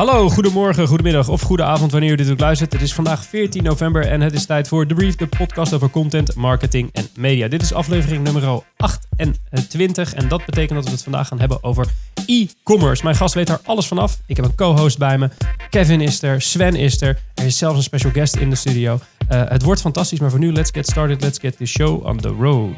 Hallo, goedemorgen, goedemiddag of goede avond wanneer u dit ook luistert. Het is vandaag 14 november en het is tijd voor The Brief, de podcast over content, marketing en media. Dit is aflevering nummer 28 en dat betekent dat we het vandaag gaan hebben over e-commerce. Mijn gast weet daar alles vanaf. Ik heb een co-host bij me. Kevin is er, Sven is er. Er is zelfs een special guest in de studio. Uh, het wordt fantastisch, maar voor nu, let's get started. Let's get the show on the road.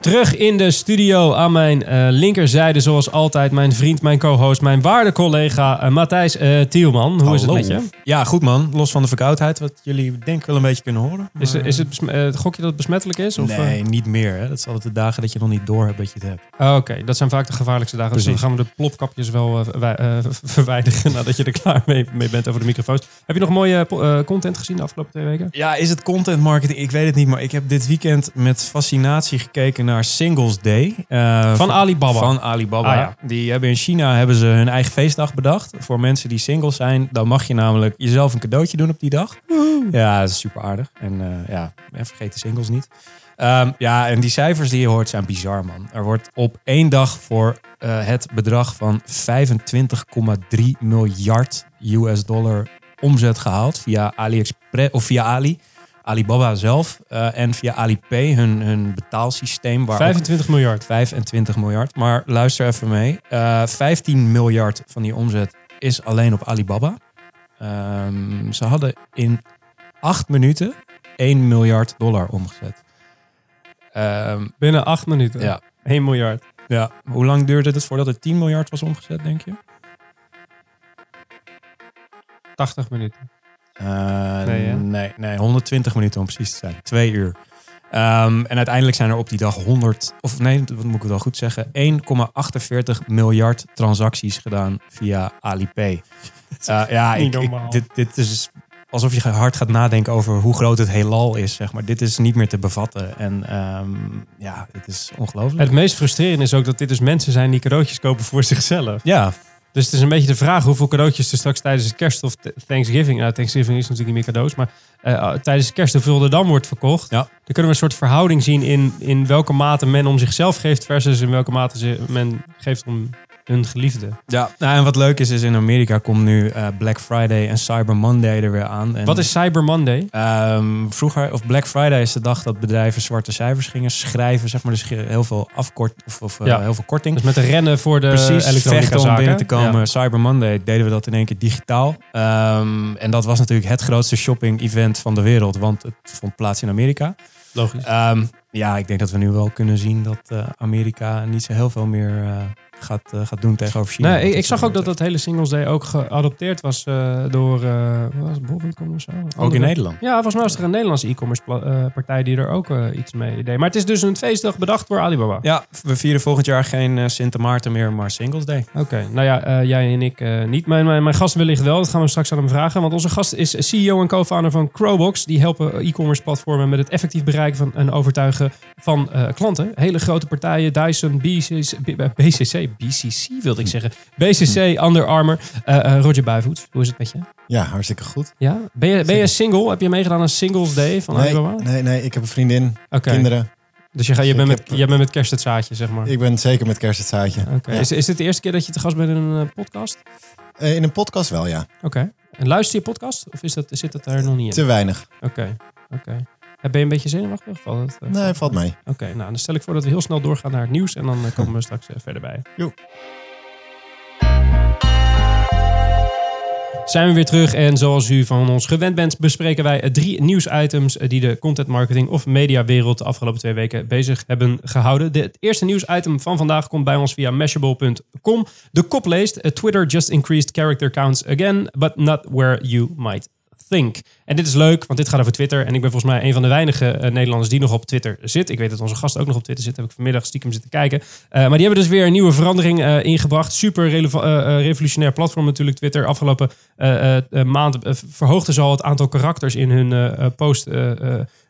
Terug in de studio aan mijn uh, linkerzijde, zoals altijd, mijn vriend, mijn co-host, mijn waarde collega uh, Matthijs uh, Tielman. Hoe Hallo. is het met je? Ja, goed man. Los van de verkoudheid, wat jullie denk ik wel een beetje kunnen horen. Is, Maar, is het, gok je dat het besmettelijk is? Of, nee, niet meer. Hè. Dat is altijd de dagen dat je nog niet door hebt dat je het hebt. Oh, Oké, dat zijn vaak de gevaarlijkste dagen. Dus dan gaan we de plopkapjes wel eh, wij- eh, verwijderen nadat je er klaar mee, mee bent over de microfoons. Heb je nog mooie eh, content gezien de afgelopen twee weken? Ja, is het content marketing? Ik weet het niet, maar ik heb dit weekend met fascinatie gekeken naar Singles Day. eh, Van Alibaba. Van Alibaba. Ah, ja. Die hebben in China hebben ze hun eigen feestdag bedacht. Voor mensen die single zijn, dan mag je namelijk jezelf een cadeautje doen op die dag. Ja, dat is super aardig. En eh, ja, vergeet de singles niet. Ehm, ja, en die cijfers die je hoort zijn bizar, man. Er wordt op één dag voor eh, het bedrag van 25,3 miljard US dollar omzet gehaald via AliExpress of via Ali. Alibaba zelf eh, en via Alipay, hun, hun betaalsysteem. Waar ook 25 miljard. 25 miljard. Maar luister even mee. Eh 15 miljard van die omzet is alleen op Alibaba. Ehm, ze hadden in 8 minuten 1 miljard dollar omgezet. Ehm, Binnen 8 minuten. ja. 1 miljard. ja. Hoe lang duurde het voordat er 10 miljard was omgezet, denk je? 80 minuten. Eh, Nee, nee, nee, 120 minuten om precies te zijn. Twee uur. Ehm, en uiteindelijk zijn er op die dag 100, of nee, wat moet ik wel goed zeggen, 1,48 miljard transacties gedaan via Alipay. Eh, ja, ik, dit, dit is alsof je hard gaat nadenken over hoe groot het heelal is, zeg maar. Dit is niet meer te bevatten. En ehm, ja, het is ongelooflijk. Het meest frustrerende is ook dat dit dus mensen zijn die cadeautjes kopen voor zichzelf. ja, Dus het is een beetje de vraag hoeveel cadeautjes er straks tijdens het kerst of Thanksgiving... Nou, Thanksgiving is natuurlijk niet meer cadeaus, maar eh, tijdens kerst hoeveel er dan wordt verkocht. Ja. Dan kunnen we een soort verhouding zien in, in welke mate men om zichzelf geeft... versus in welke mate ze, men geeft om hun geliefde. ja. Nou, en wat leuk is, is in Amerika komt nu eh, Black Friday en Cyber Monday er weer aan. En Wat is Cyber Monday? Ehm, vroeger, of Black Friday is de dag dat bedrijven zwarte cijfers gingen schrijven, zeg maar. Dus heel veel afkort of, of eh, heel veel korting. Dus met de rennen voor de Precies, elektronica om binnen te komen. Ja. Cyber Monday deden we dat in één keer digitaal. Ehm, en dat was natuurlijk het grootste shopping-event van de wereld, want het vond plaats in Amerika. Logisch. Ehm, ja, ik denk dat we nu wel kunnen zien dat eh, Amerika niet zo heel veel meer gaat, eh, gaat doen tegenover China. Nee, ik, zag ook dat dat hele Singles Day ook geadopteerd was eh, door... eh wat was Bol.com of zo? Ook in Nederland. Ja, volgens mij was er een Nederlandse e-commerce pla- eh, partij die er ook eh, iets mee deed. Maar het is dus een feestdag bedacht door Alibaba. Ja, we vieren volgend jaar geen eh, Sint Maarten meer, maar Singles Day. Oké, nou ja, eh, jij en ik eh, niet. Mijn, mijn, mijn gast wellicht wel, dat gaan we straks aan hem vragen. Want onze gast is CEO en co-founder van Crowbox. Die helpen e-commerce platformen met het effectief bereiken van en overtuigen van eh, klanten. Hele grote partijen, Dyson, BCC, B- BCC, BCC wilde ik zeggen. BCC, Under Armour. Eh, eh, Roger Buivoets, hoe is het met je? Ja, hartstikke goed. Ja? Ben je, ben je single? Heb je meegedaan aan Singles Day van Nee, nee, nee, ik heb een vriendin, kinderen. dus je, ga, je, Ik bent met, heb- je bent met kerst het zaadje, zeg maar. Ik ben zeker met kerst het zaadje. Ja. Is, is dit de eerste keer dat je te gast bent in een eh, podcast? In een podcast wel, ja. Oké. En luister je podcast? Of is dat, zit dat er nog niet in? Te weinig. Oké. Oké. Eh, Ben je een beetje zenuwachtig? of Valt het, eh, Nee, valt mee. Oké, nou dan stel ik voor dat we heel snel doorgaan naar het nieuws en dan eh, komen we straks eh, verder bij. Jo. Zijn we weer terug en zoals u van ons gewend bent, bespreken wij eh, drie nieuwsitems eh, die de content marketing of mediawereld de afgelopen twee weken bezig hebben gehouden. De, het eerste nieuwsitem van vandaag komt bij ons via mashable.com. De kop leest: eh, Twitter just increased character counts again, but not where you might think. En dit is leuk, want dit gaat over Twitter. En ik ben volgens mij een van de weinige eh, Nederlanders die nog op Twitter zit. Ik weet dat onze gast ook nog op Twitter zit. Heb ik vanmiddag stiekem zitten kijken. Eh, maar die hebben dus weer een nieuwe verandering eh, ingebracht. Super revolutionair platform natuurlijk, Twitter. Afgelopen maand verhoogden ze al het aantal karakters in hun post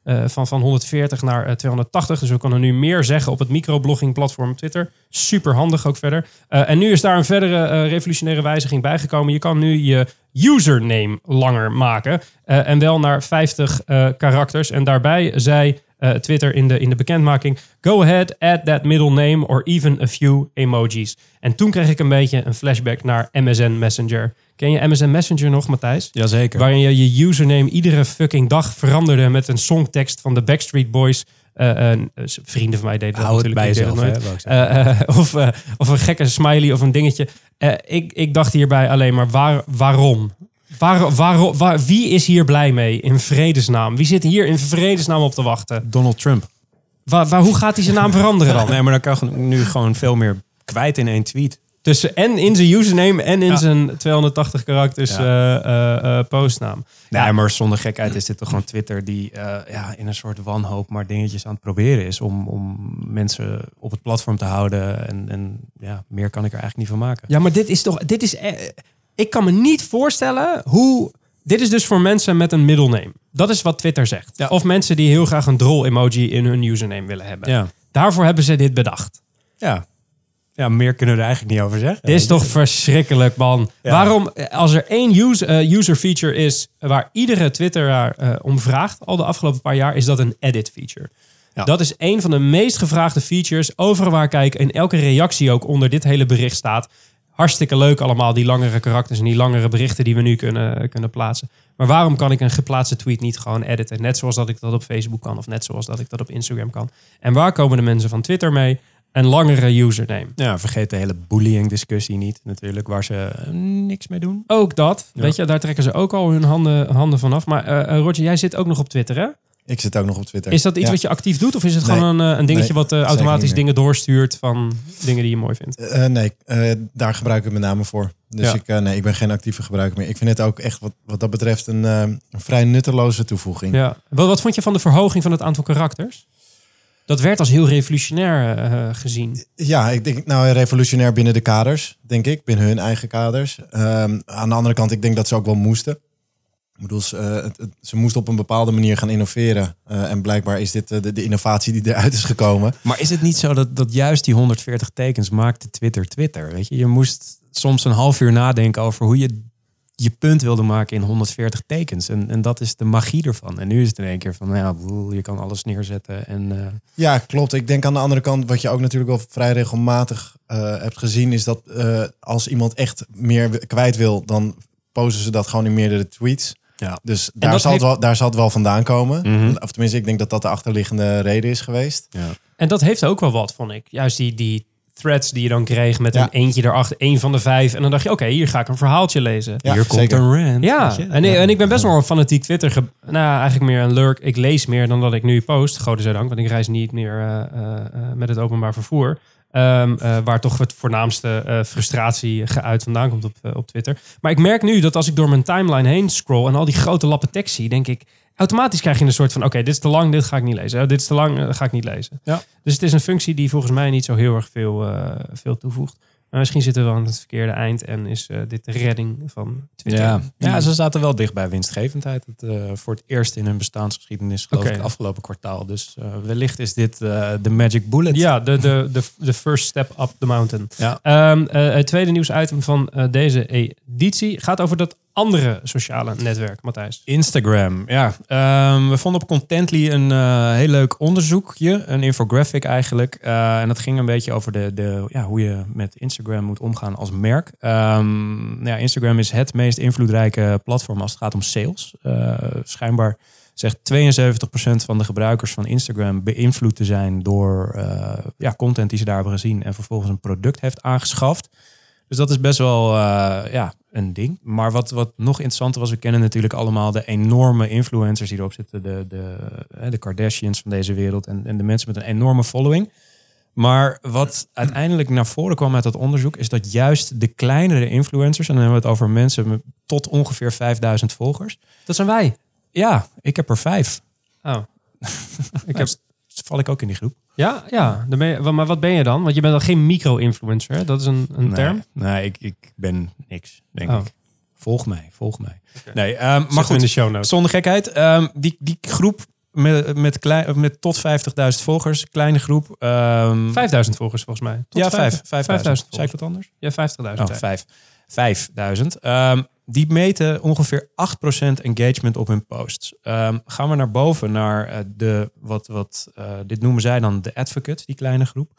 eh, eh, eh, van, van 140 naar eh, 280. Dus we kunnen nu meer zeggen op het microblogging platform Twitter. Super handig ook verder. Eh, en nu is daar een verdere eh, revolutionaire wijziging bijgekomen. Je kan nu je username langer maken. Eh, Eh, en wel naar 50 eh, karakters. En daarbij zei eh, Twitter in de, in de bekendmaking... Go ahead, add that middle name or even a few emojis. En toen kreeg ik een beetje een flashback naar MSN Messenger. Ken je MSN Messenger nog, Matthijs? Jazeker. Waarin je je username iedere fucking dag veranderde met een songtekst van de Backstreet Boys. Eh, eh, vrienden van mij deden dat natuurlijk. bij jezelf, nooit. hè. Eh, eh, of, eh, of een gekke smiley of een dingetje. Eh, ik, ik dacht hierbij alleen maar waar, waarom? Waar, waarom waar, wie is hier blij mee in vredesnaam? Wie zit hier in vredesnaam op te wachten? Donald Trump. Waar, waar, hoe gaat hij zijn naam veranderen dan? Nee, maar dan kan je nu gewoon veel meer kwijt in één tweet. Tussen en in zijn username en in Ja. zijn 280 karakters Ja. eh, eh, eh, postnaam. Nee, maar zonder gekheid is dit toch gewoon Twitter die ja, in een soort wanhoop maar dingetjes aan het proberen is om, om mensen op het platform te houden. En, en ja, meer kan ik er eigenlijk niet van maken. Ja, maar dit is toch. Dit is, eh, ik kan me niet voorstellen hoe. Dit is dus voor mensen met een middle name. Dat is wat Twitter zegt. Ja. Of mensen die heel graag een drol-emoji in hun username willen hebben. Ja. Daarvoor hebben ze dit bedacht. Ja. Ja, meer kunnen we er eigenlijk niet over zeggen. Dit is toch verschrikkelijk, man. Ja. Waarom, als er één user, eh, user feature is waar iedere Twitteraar eh, om vraagt, al de afgelopen paar jaar, is dat een edit feature. Ja. Dat is een van de meest gevraagde features. Overal waar kijk, in elke reactie ook onder dit hele bericht staat. Hartstikke leuk allemaal, die langere karakters en die langere berichten die we nu kunnen, kunnen plaatsen. Maar waarom kan ik een geplaatste tweet niet gewoon editen? Net zoals dat ik dat op Facebook kan of net zoals dat ik dat op Instagram kan. En waar komen de mensen van Twitter mee? Een langere username. Ja, vergeet de hele bullying discussie niet natuurlijk, waar ze eh, niks mee doen. Ook dat. Ja. Weet je, daar trekken ze ook al hun handen, handen vanaf. Maar eh, Roger, jij zit ook nog op Twitter, hè? Ik zit ook nog op Twitter. Is dat iets Ja. wat je actief doet? Of is het Nee. gewoon een, een dingetje Nee, wat automatisch dingen doorstuurt van dingen die je mooi vindt? Nee, daar gebruik ik het met name voor. Dus Ja. ik, nee, ik ben geen actieve gebruiker meer. Ik vind het ook echt wat, wat dat betreft een, een vrij nutteloze toevoeging. Ja. Wat, wat vond je van de verhoging van het aantal karakters? Dat werd als heel revolutionair eh, gezien. Ja, ik denk nou revolutionair binnen de kaders, denk ik, binnen hun eigen kaders. Ehm, aan de andere kant, ik denk dat ze ook wel moesten. Ik bedoel, ze, eh, het- het- ze moesten op een bepaalde manier gaan innoveren. Eh, en blijkbaar is dit eh, de, de innovatie die eruit is gekomen. Maar is het niet zo dat, dat juist die 140 tekens maakte Twitter Twitter? Weet je, je moest soms een half uur nadenken over hoe je je punt wilde maken in 140 tekens. En, en dat is de magie ervan. En nu is het in één keer van, nou ja, boel, je kan alles neerzetten. En eh, Ja, klopt. Ik denk aan de andere kant, wat je ook natuurlijk wel vrij regelmatig eh, hebt gezien, is dat eh, als iemand echt meer kwijt wil, dan posten ze dat gewoon in meerdere tweets. Ja. Dus daar, dat zal heeft- wel, daar zal het wel vandaan komen. Mhm. Of tenminste, ik denk dat dat de achterliggende reden is geweest. ja. En dat heeft ook wel wat, vond ik. Juist die, die threads die je dan kreeg met Ja. een eentje erachter, één van de vijf. En dan dacht je, oké, hier ga ik een verhaaltje lezen. Ja, Hier komt zeker. een rant. Ja, en, ik- en ik ben best wel een fanatiek Twitter. nou, eigenlijk meer een lurk. Ik lees meer dan dat ik nu post. Godzijdank, want ik reis niet meer eh, eh, eh, met het openbaar vervoer. Ehm, eh, waar toch het voornaamste eh, frustratie geuit vandaan komt op, op Twitter. Maar ik merk nu dat als ik door mijn timeline heen scroll en al die grote lappen tekst zie, denk ik, automatisch krijg je een soort van, oké, dit is te lang, dit ga ik niet lezen. Dit is te lang, dat ga ik niet lezen. Ja. Dus het is een functie die volgens mij niet zo heel erg veel, eh, veel toevoegt. Maar misschien zitten we aan het verkeerde eind en is eh, dit de redding van Twitter. Ja. ja, ze zaten wel dicht bij winstgevendheid. Het, eh, voor het eerst in hun bestaansgeschiedenis, geloof Oké. ik, afgelopen kwartaal. Dus eh, wellicht is dit eh, de magic bullet. Ja, de, de, de, de first step up the mountain. Ja. Ehm, eh, het tweede nieuwsitem van eh, deze editie gaat over dat andere sociale netwerk, Matthijs. Instagram, ja. Ehm, we vonden op Contently een eh, heel leuk onderzoekje, een infographic eigenlijk. Eh, en dat ging een beetje over de, de, ja, hoe je met Instagram moet omgaan als merk. Ehm, nou ja, Instagram is het meest invloedrijke platform als het gaat om sales. Eh, schijnbaar zegt 72% van de gebruikers van Instagram beïnvloed te zijn door ja, content die ze daar hebben gezien en vervolgens een product heeft aangeschaft. Dus dat is best wel eh, ja, een ding. Maar wat, wat nog interessanter was, we kennen natuurlijk allemaal de enorme influencers die erop zitten. De, de, de Kardashians van deze wereld en, en de mensen met een enorme following. Maar wat uiteindelijk naar voren kwam uit dat onderzoek, is dat juist de kleinere influencers, en dan hebben we het over mensen met tot ongeveer 5000 volgers. Dat zijn wij. Ja, ik heb er vijf. Oh. Ik heb, val ik ook in die groep. Ja, ja. Je, maar wat ben je dan? Want je bent dan geen micro-influencer? Dat is een, een nee, term. Nee, ik, ik ben niks, denk Oh. ik. Volg mij, volg mij. Nee, ehm, Maar goed. in de show notes. Zonder gekheid. ehm, die, die groep met, met, klein, met tot 50.000 volgers, kleine groep. ehm 5000 volgers volgens mij. Tot ja, 5. 5000 5000. Zei ik wat anders? Ja, 50.000. Oh, zei ik. 5. 5000. Ehm die meten ongeveer 8% engagement op hun posts. Ehm, gaan we naar boven naar eh, de, wat, wat eh, dit noemen zij dan de advocates, die kleine groep.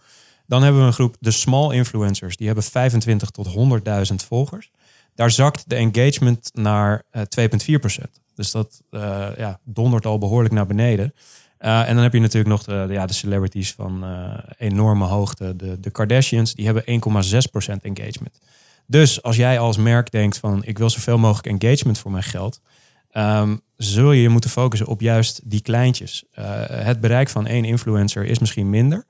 Dan hebben we een groep, de small influencers, die hebben 25 tot 100.000 volgers. Daar zakt de engagement naar eh 2,4%. Dus dat eh, ja, dondert al behoorlijk naar beneden. Eh, en dan heb je natuurlijk nog de, ja, de celebrities van eh, enorme hoogte. De, de Kardashians, die hebben 1,6% engagement. Dus als jij als merk denkt van ik wil zoveel mogelijk engagement voor mijn geld, ehm, zul je je moeten focussen op juist die kleintjes. Eh, het bereik van één influencer is misschien minder.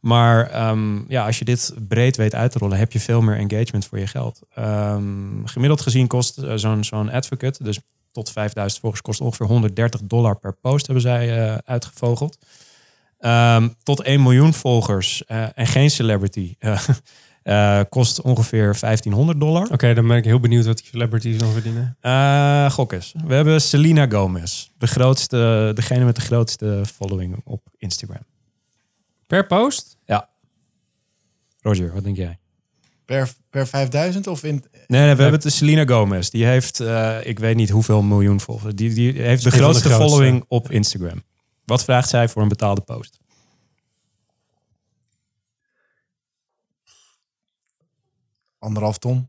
Maar ehm, ja, als je dit breed weet uit te rollen, heb je veel meer engagement voor je geld. Ehm, gemiddeld gezien kost eh, zo'n zo'n advocate, dus tot 5000 volgers, kost ongeveer 130 dollar per post, hebben zij eh, uitgevogeld. Tot 1 miljoen volgers en geen celebrity eh, eh, kost ongeveer 1500 dollar. Oké, dan ben ik heel benieuwd wat die celebrities dan verdienen. Eh gok eens. We hebben Selena Gomez, de grootste, degene met de grootste following op Instagram. Per post? Roger, wat denk jij? Per, per 5000 of in... Nee, nee we hebben het de Selena Gomez. Die heeft, eh, ik weet niet hoeveel miljoen volgers. Die, die heeft de van de grootste grootste. following op Instagram. Wat vraagt zij voor een betaalde post? Anderhalf ton?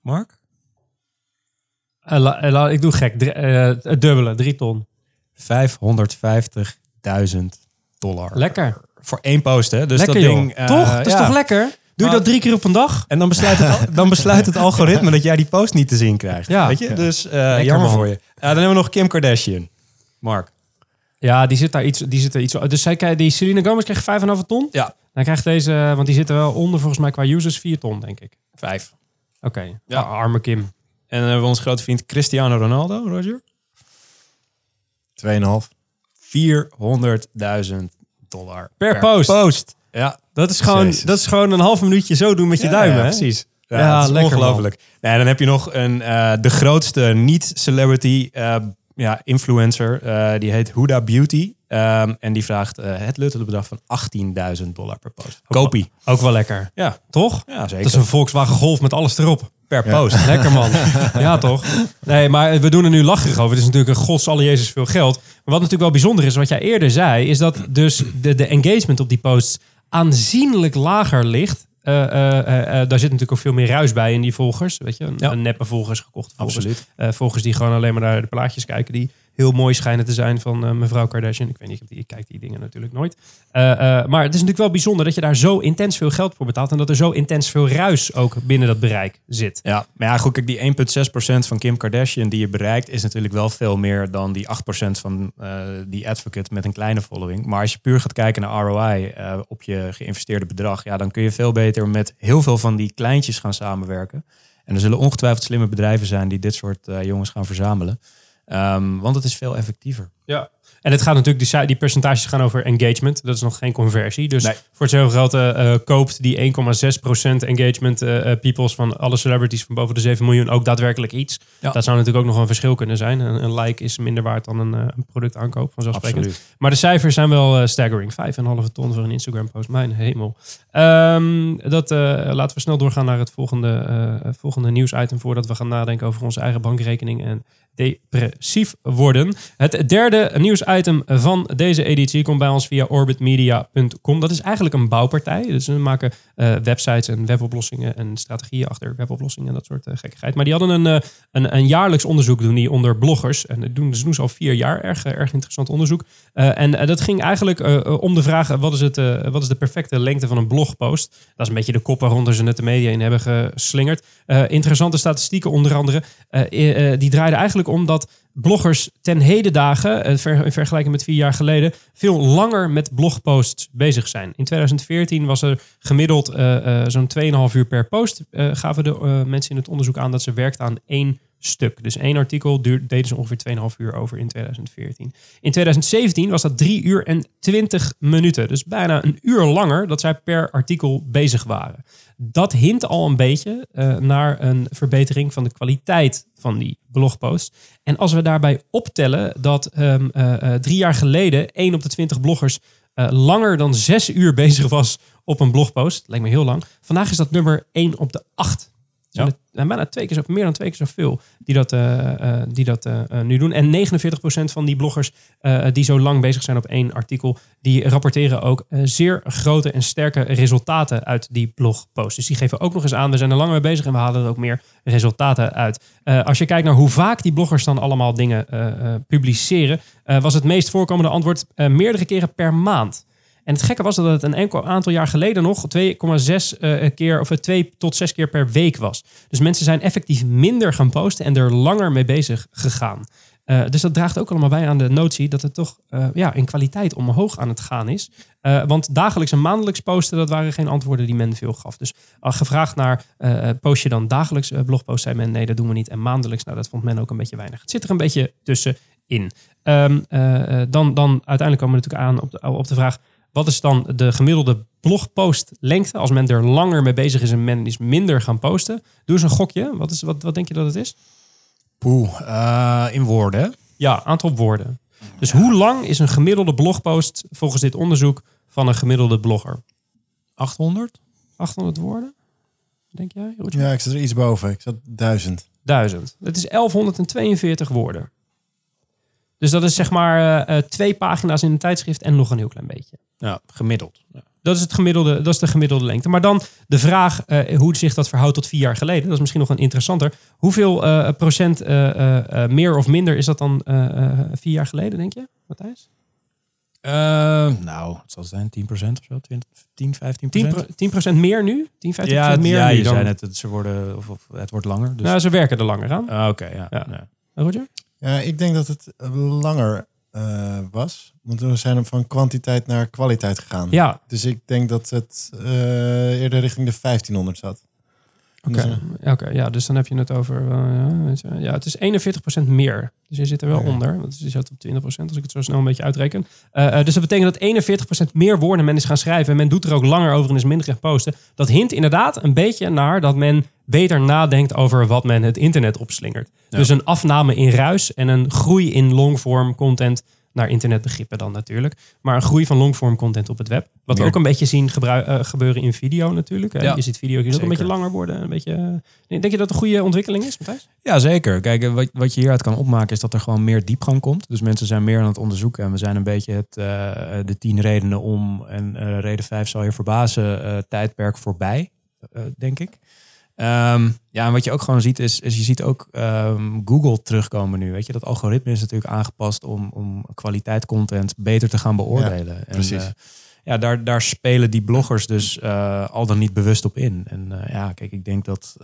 Mark? Eh, eh, ik doe gek. Eh, het dubbele, drie ton. 550.000 dollar. Lekker. Voor één post, hè? Dus lekker dat ding, eh, toch? Dat is ja. toch lekker? Doe je Maar- dat drie keer op een dag? En dan besluit, het, dan besluit het algoritme dat jij die post niet te zien krijgt. Ja. Weet je? Ja. Dus eh, jammer man. voor je. Ja, dan hebben we nog Kim Kardashian. Mark. Ja, die zit daar iets. Die zit er iets dus zij, krijgt- die Selena Gomez krijgt 5,5 ton. Ja. Dan krijgt deze, want die zitten wel onder volgens mij qua users 4 ton, denk ik. Vijf. Oké. Ja. Ah, arme Kim. En dan hebben we onze grote vriend Cristiano Ronaldo, Roger. 2,5. 400.000 dollar Per post. post. Ja, Dat is, gewoon, Jezus. dat is gewoon een half minuutje zo doen met je Ja, duimen, ja, hè? precies. Ja, Ja, dat is lekker, ongelooflijk. Nee, dan heb je nog een, eh, de grootste niet-celebrity eh, ja, influencer. eh, die heet Huda Beauty. Ehm, en die vraagt eh, het luttele bedrag van 18.000 dollar per post. Kopie. Ook wel lekker. Ja, Toch? ja zeker. Dat is een Volkswagen Golf met alles erop. per post. Lekker man. ja, toch? Nee, maar we doen er nu lacherig over. Het is natuurlijk een gods alle Jezus veel geld. Maar wat natuurlijk wel bijzonder is, wat jij eerder zei, is dat dus de, de engagement op die posts aanzienlijk lager ligt. Eh, eh, eh, daar zit natuurlijk ook veel meer ruis bij in die volgers. Weet je, een, Ja. neppe volgers, gekochte volgers. Absoluut. Volgers die gewoon alleen maar naar de plaatjes kijken. Die heel mooi schijnen te zijn van eh, mevrouw Kardashian. Ik weet niet, ik, ik kijk die dingen natuurlijk nooit. Eh, eh, maar het is natuurlijk wel bijzonder dat je daar zo intens veel geld voor betaalt. En dat er zo intens veel ruis ook binnen dat bereik zit. Ja, maar ja, goed, kijk, die 1,6% van Kim Kardashian die je bereikt, is natuurlijk wel veel meer dan die 8% van die advocate met een kleine following. Maar als je puur gaat kijken naar ROI op je geïnvesteerde bedrag, ja, dan kun je veel beter met heel veel van die kleintjes gaan samenwerken. En er zullen ongetwijfeld slimme bedrijven zijn die dit soort jongens gaan verzamelen. Ehm, want het is veel effectiever. Ja. En het gaat natuurlijk, die, die percentages gaan over engagement. Dat is nog geen conversie. Dus Nee. voor hetzelfde geld eh, eh, koopt die 1,6% engagement eh, peoples van alle celebrities van boven de 7 miljoen ook daadwerkelijk iets. Ja. Dat zou natuurlijk ook nog een verschil kunnen zijn. Een, een like is minder waard dan een, een productaankoop, vanzelfsprekend. Absoluut. Maar de cijfers zijn wel eh, staggering. 5,5 ton voor een Instagram post. Mijn hemel. Ehm, dat, laten we snel doorgaan naar het volgende, volgende nieuwsitem voordat we gaan nadenken over onze eigen bankrekening en depressief worden. Het derde nieuwsitem van deze editie komt bij ons via orbitmedia.com. Dat is eigenlijk een bouwpartij. Dus ze maken eh, websites en weboplossingen en strategieën achter weboplossingen en dat soort eh, gekkigheid. Maar die hadden een, eh, een, een jaarlijks onderzoek doen die onder bloggers. En dat doen, ze doen ze al vier jaar. Erg, erg interessant onderzoek. En dat ging eigenlijk om de vraag: wat is, het, wat is de perfecte lengte van een blogpost? Dat is een beetje de kop waaronder ze net de media in hebben geslingerd. Interessante statistieken, onder andere. die draaiden eigenlijk om dat bloggers ten heden dagen, eh, in vergelijking met vier jaar geleden, veel langer met blogposts bezig zijn. In 2014 was er gemiddeld eh, eh, zo'n 2,5 uur per post. gaven de mensen in het onderzoek aan dat ze werkten aan één stuk. Dus één artikel duur, deden ze ongeveer 2,5 uur over in 2014. In 2017 was dat 3 uur en 20 minuten. Dus bijna een uur langer dat zij per artikel bezig waren. Dat hint al een beetje eh, naar een verbetering van de kwaliteit van die blogpost. En als we daarbij optellen dat ehm, eh, eh, drie jaar geleden 1 op de 20 bloggers langer dan 6 uur bezig was op een blogpost, lijkt me heel lang. Vandaag is dat nummer 1 op de 8. Zijn Ja. er zijn bijna twee keer zo, meer dan twee keer zoveel die dat, eh, eh, die dat eh, nu doen. En 49% van die bloggers die zo lang bezig zijn op één artikel, die rapporteren ook zeer grote en sterke resultaten uit die blogpost. Dus die geven ook nog eens aan, we zijn er langer mee bezig en we halen er ook meer resultaten uit. Als je kijkt naar hoe vaak die bloggers dan allemaal dingen publiceren, was het meest voorkomende antwoord meerdere keren per maand. En het gekke was dat het een enkel aantal jaar geleden nog 2,6 eh, keer of 2 tot 6 keer per week was. Dus mensen zijn effectief minder gaan posten en er langer mee bezig gegaan. Eh, dus dat draagt ook allemaal bij aan de notie dat het toch eh, ja, in kwaliteit omhoog aan het gaan is. Eh, want dagelijks en maandelijks posten, dat waren geen antwoorden die men veel gaf. Dus gevraagd naar, eh, post je dan dagelijks eh, blogpost, zei men nee, dat doen we niet. En maandelijks, nou dat vond men ook een beetje weinig. Het zit er een beetje tussenin. Eh, eh, dan, dan uiteindelijk komen we natuurlijk aan op de, op de vraag, wat is dan de gemiddelde blogpostlengte? Als men er langer mee bezig is en men is minder gaan posten. Doe eens een gokje. Wat, is, wat, wat denk je dat het is? Poeh, eh, in woorden. Ja, aantal woorden. Dus hoe lang is een gemiddelde blogpost volgens dit onderzoek van een gemiddelde blogger? 800? 800 woorden? Denk jij? Roger? Ja, ik zat er iets boven. Ik zat duizend. 1000. Het is 1142 woorden. Dus dat is zeg maar eh, eh, twee pagina's in een tijdschrift en nog een heel klein beetje. Ja, gemiddeld. Ja. Dat is, het gemiddelde, dat is de gemiddelde lengte. Maar dan de vraag eh, hoe zich dat verhoudt tot vier jaar geleden. Dat is misschien nog een interessanter. Hoeveel eh, procent eh, eh, eh, meer of minder is dat dan eh, eh, vier jaar geleden, denk je, Matthijs? Eh, nou, het zal zijn 10% of zo, 20, 10, 15%. 10, pro- 10% meer nu? 10, 15% ja, meer ja, je dan? zei net, het, ze worden, of, of het wordt langer. Dus. Nou, ze werken er langer aan. Ah, Oké, ja. Ja. ja. Roger? Ja, ik denk dat het langer eh, was. Want we zijn van kwantiteit naar kwaliteit gegaan. Ja, Dus ik denk dat het eh, eerder richting de 1500 zat. Oké, Dus, Ja, oké, ja, dus dan heb je het over. eh, ja, het is 41% meer. Dus je zit er wel onder. Want je zit op 20% als ik het zo snel een beetje uitreken. Eh, eh, dus dat betekent dat 41% meer woorden men is gaan schrijven. En men doet er ook langer over en is minder gaan posten. Dat hint inderdaad een beetje naar dat men beter nadenkt over wat men het internet opslingert. Ja. Dus een afname in ruis en een groei in longform content. Naar internetbegrippen dan natuurlijk. Maar een groei van longform content op het web. Wat we ook een beetje zien eh, gebeuren in video natuurlijk. Ja, je ziet video's ook een beetje langer worden. Een beetje, eh, denk je dat het een goede ontwikkeling is, Matthijs? Ja, zeker. Kijk, eh, wat, wat je hieruit kan opmaken is dat er gewoon meer diepgang komt. Dus mensen zijn meer aan het onderzoeken. En we zijn een beetje het, de tien redenen om en reden vijf zal je verbazen tijdperk voorbij, denk ik. Ehm, ja, en wat je ook gewoon ziet is, is je ziet ook ehm, Google terugkomen nu. Weet je, dat algoritme is natuurlijk aangepast om, om kwaliteit content beter te gaan beoordelen. en, precies. eh, ja, daar, daar spelen die bloggers dus eh, al dan niet bewust op in. En eh, ja, kijk, ik denk dat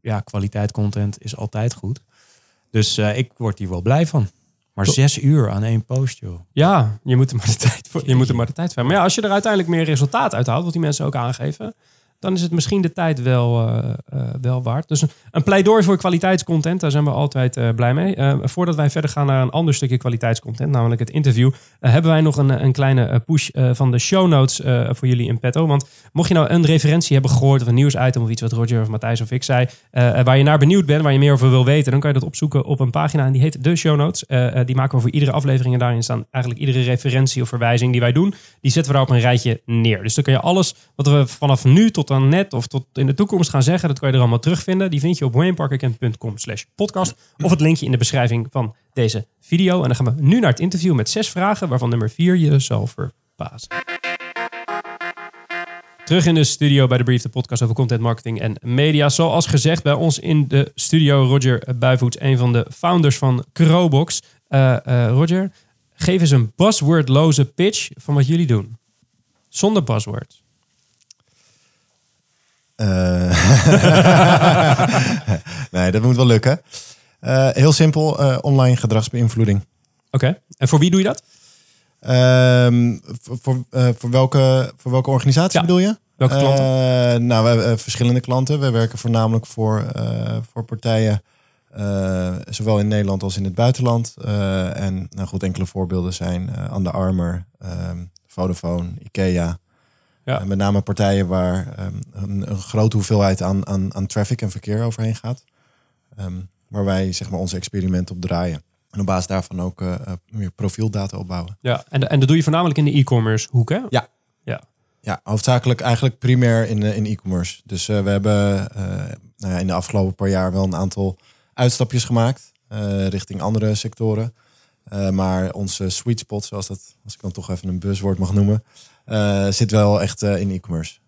ja, kwaliteit content is altijd goed. Dus ik word hier wel blij van. Maar zes uur aan één post, joh. Ja, je moet er maar de tijd voor. Je moet er maar de tijd voor. hebben. Maar ja, als je er uiteindelijk meer resultaat uithaalt, wat die mensen ook aangeven, dan is het misschien de tijd wel, eh, eh, wel waard. Dus een, een pleidooi voor kwaliteitscontent, daar zijn we altijd eh, blij mee. Voordat wij verder gaan naar een ander stukje kwaliteitscontent, namelijk het interview, hebben wij nog een, een kleine push van de show notes voor jullie in petto. Want mocht je nou een referentie hebben gehoord of een nieuwsitem of iets wat Roger of Matthijs of ik zei, waar je naar benieuwd bent, waar je meer over wil weten, dan kan je dat opzoeken op een pagina en die heet de show notes. Die maken we voor iedere aflevering en daarin staan eigenlijk iedere referentie of verwijzing die wij doen, die zetten we daar op een rijtje neer. Dus dan kun je alles wat we vanaf nu tot net of tot in de toekomst gaan zeggen, dat kan je er allemaal terugvinden. Die vind je op wayneparkerkent.com slash podcast of het linkje in de beschrijving van deze video. En dan gaan we nu naar het interview met zes vragen, waarvan nummer vier je zal verbazen. Terug in de studio bij de Brief, de podcast over content marketing en media. Zoals gezegd, bij ons in de studio Roger Buivoets, een van de founders van Crowbox. Eh, eh, Roger, geef eens een buzzwordloze pitch van wat jullie doen. Zonder buzzwords. Eh, nee, dat moet wel lukken. Eh, heel simpel, eh, online gedragsbeïnvloeding. Oké, en voor wie doe je dat? Ehm, voor, voor, voor, welke, voor welke organisatie Ja. bedoel je? Welke klanten? Nou, we hebben verschillende klanten. We werken voornamelijk voor, voor partijen, zowel in Nederland als in het buitenland. En nou goed, enkele voorbeelden zijn Under Armour, ehm, Vodafone, Ikea. Ja. En met name partijen waar ehm, een, een grote hoeveelheid aan, aan, aan traffic en verkeer overheen gaat. Ehm, waar wij zeg maar, onze experimenten op draaien. En op basis daarvan ook eh, eh, meer profieldata opbouwen. Ja, en, en dat doe je voornamelijk in de e-commerce hoek, hè? Ja, Ja, hoofdzakelijk eigenlijk primair in, eh, in e-commerce. Dus eh, we hebben eh, nou ja, in de afgelopen paar jaar wel een aantal uitstapjes gemaakt eh, richting andere sectoren. Eh, maar onze sweet spot, zoals dat, als ik dan toch even een buzzwoord mag noemen, eh, zit wel echt eh, in e-commerce.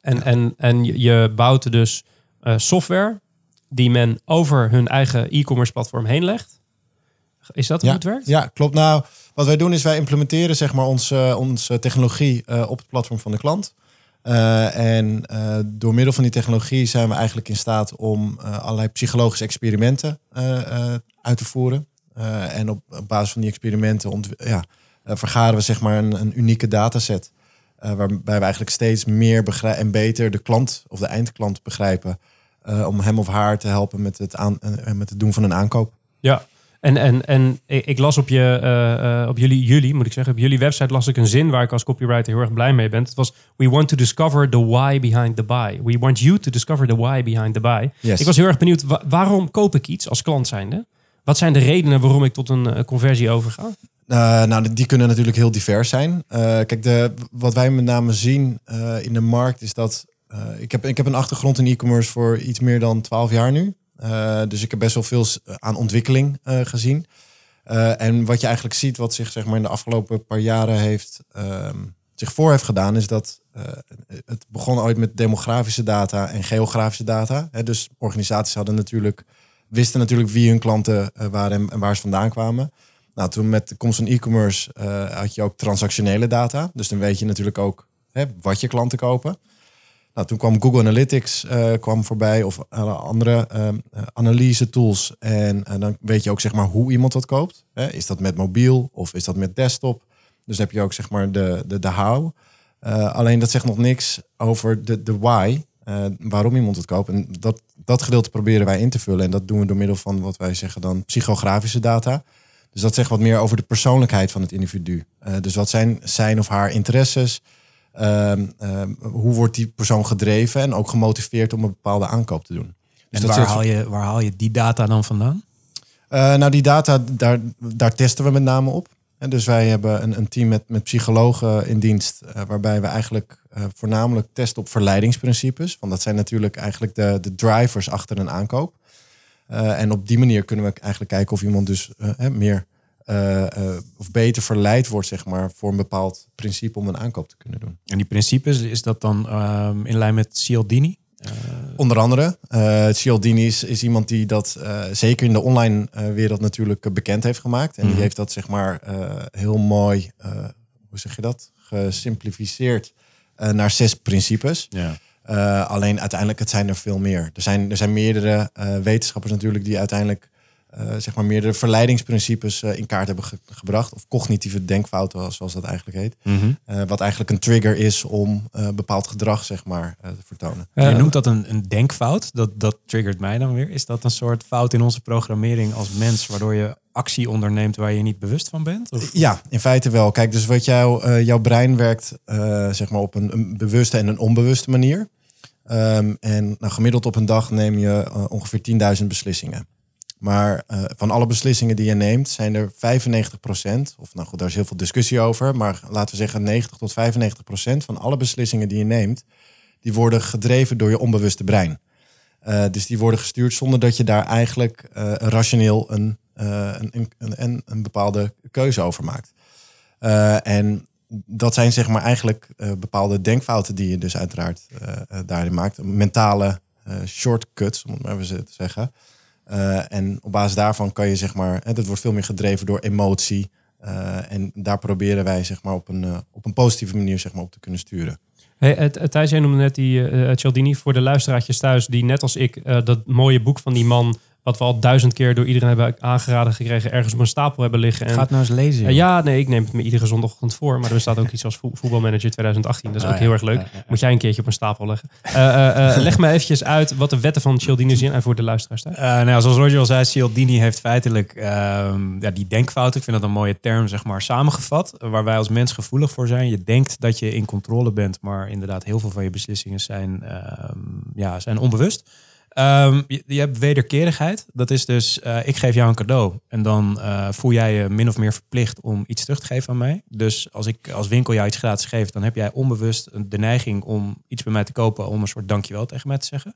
En, en, en je- bouwt dus eh, software die men over hun eigen e-commerce platform heen legt. Is dat hoe Ja, het werkt? Ja, klopt. Nou, wat wij doen is wij implementeren zeg maar onze, onze technologie eh, op het platform van de klant. Eh, en eh, door middel van die technologie zijn we eigenlijk in staat om eh, allerlei psychologische experimenten eh, eh, uit te voeren. Eh, en op, op basis van die experimenten ja, eh, vergaren we zeg maar een, een unieke dataset. eh, waarbij we eigenlijk steeds meer en beter de klant of de eindklant begrijpen. eh, om hem of haar te helpen met het, aan, eh, met het doen van een aankoop. Ja. En, en, en ik las op, je, eh, eh, op jullie, jullie, moet ik zeggen, op jullie website las ik een zin waar ik als copywriter heel erg blij mee ben. Het was, we want to discover the why behind the buy. We want you to discover the why behind the buy. Yes. Ik was heel erg benieuwd, wa- waarom koop ik iets als klant zijnde? Wat zijn de redenen waarom ik tot een eh, conversie overga? Uh, nou, die kunnen natuurlijk heel divers zijn. Uh, kijk, de, wat wij met name zien uh, in de markt is dat. Ik, heb, ik heb een achtergrond in e-commerce voor iets meer dan 12 jaar nu. Dus ik heb best wel veel aan ontwikkeling gezien. En wat je eigenlijk ziet, wat zich zeg maar, in de afgelopen paar jaren heeft, um, zich voor heeft gedaan, is dat het begon ooit met demografische data en geografische data. Hè, dus organisaties hadden natuurlijk, wisten natuurlijk wie hun klanten waren en, en waar ze vandaan kwamen. Nou, toen met de komst van e-commerce uh, had je ook transactionele data. Dus dan weet je natuurlijk ook hè, wat je klanten kopen. Nou, toen kwam Google Analytics uh, kwam voorbij of andere uh, analyse tools. En dan weet je ook zeg maar hoe iemand dat koopt. Hè? Is dat met mobiel of is dat met desktop? Dus dan heb je ook zeg maar de, de, de how. Uh, alleen dat zegt nog niks over de, de why. Waarom iemand het koopt. En dat, dat gedeelte proberen wij in te vullen. En dat doen we door middel van wat wij zeggen dan psychografische data. Dus dat zegt wat meer over de persoonlijkheid van het individu. Uh, dus wat zijn zijn of haar interesses? Um, um, hoe wordt die persoon gedreven en ook gemotiveerd om een bepaalde aankoop te doen? Dus en waar, haal je, waar haal je die data dan vandaan? Uh, nou, die data, daar, daar testen we met name op. En dus wij hebben een, een team met, met psychologen in dienst, uh, waarbij we eigenlijk uh, voornamelijk testen op verleidingsprincipes. Want dat zijn natuurlijk eigenlijk de, de drivers achter een aankoop. Uh, en op die manier kunnen we eigenlijk kijken of iemand dus meer uh, uh, of beter verleid wordt, zeg maar, voor een bepaald principe om een aankoop te kunnen doen. En die principes, is dat dan uh, in lijn met Cialdini? Onder andere. Cialdini is, is iemand die dat zeker in de online wereld natuurlijk bekend heeft gemaakt. En mm -hmm. die heeft dat, zeg maar, heel mooi, hoe zeg je dat, gesimplificeerd naar zes principes. Ja. Uh, alleen uiteindelijk, het zijn er veel meer. Er zijn, er zijn meerdere uh, wetenschappers natuurlijk die uiteindelijk uh, zeg maar meerdere verleidingsprincipes in kaart hebben ge gebracht. Of cognitieve denkfouten, zoals dat eigenlijk heet. Mm -hmm. wat eigenlijk een trigger is om bepaald gedrag zeg maar, te vertonen. Je noemt dat een, een denkfout. Dat, dat triggert mij dan weer. Is dat een soort fout in onze programmering als mens, waardoor je actie onderneemt waar je niet bewust van bent? Of? Ja, in feite wel. Kijk, dus wat jou, uh, jouw brein werkt uh, zeg maar op een, een, bewuste en een onbewuste manier. Um, en nou, gemiddeld op een dag neem je uh, ongeveer 10.000 beslissingen. Maar van alle beslissingen die je neemt, zijn er 95%, of nou goed, daar is heel veel discussie over, maar laten we zeggen 90 tot 95% van alle beslissingen die je neemt, die worden gedreven door je onbewuste brein. Uh, dus die worden gestuurd zonder dat je daar eigenlijk rationeel een, een, een, een, bepaalde keuze over maakt. en dat zijn zeg maar eigenlijk bepaalde denkfouten die je dus uiteraard daarin maakt. Mentale shortcuts, om het maar even te zeggen. en op basis daarvan kan je zeg maar, het wordt veel meer gedreven door emotie. en daar proberen wij zeg maar op een, op een positieve manier zeg maar op te kunnen sturen. Hey, Thijs, jij noemde net die uh, Cialdini voor de luisteraartjes thuis, die net als ik dat mooie boek van die man, wat we al duizend keer door iedereen hebben aangeraden gekregen, ergens op een stapel hebben liggen. En, Gaat nou eens lezen. Uh, ja, nee, ik neem het me iedere zondagochtend voor, maar er staat ook iets als vo voetbalmanager 2018. Dat is Ah, ook heel erg leuk. ja, ja. Moet jij een keertje op een stapel leggen. Uh, leg me eventjes uit wat de wetten van Cialdini zijn en voor de luisteraars nou, ja, zoals Roger al zei, Cialdini heeft feitelijk ehm, ja, die denkfout, ik vind dat een mooie term, zeg maar, samengevat, waar wij als mens gevoelig voor zijn. Je denkt dat je in controle bent, maar inderdaad heel veel van je beslissingen zijn, ehm, ja, zijn onbewust. Ehm, je, je hebt wederkerigheid. Dat is dus, eh, ik geef jou een cadeau. En dan eh, voel jij je min of meer verplicht om iets terug te geven aan mij. Dus als ik als winkel jou iets gratis geef, dan heb jij onbewust de neiging om iets bij mij te kopen om een soort dankjewel tegen mij te zeggen.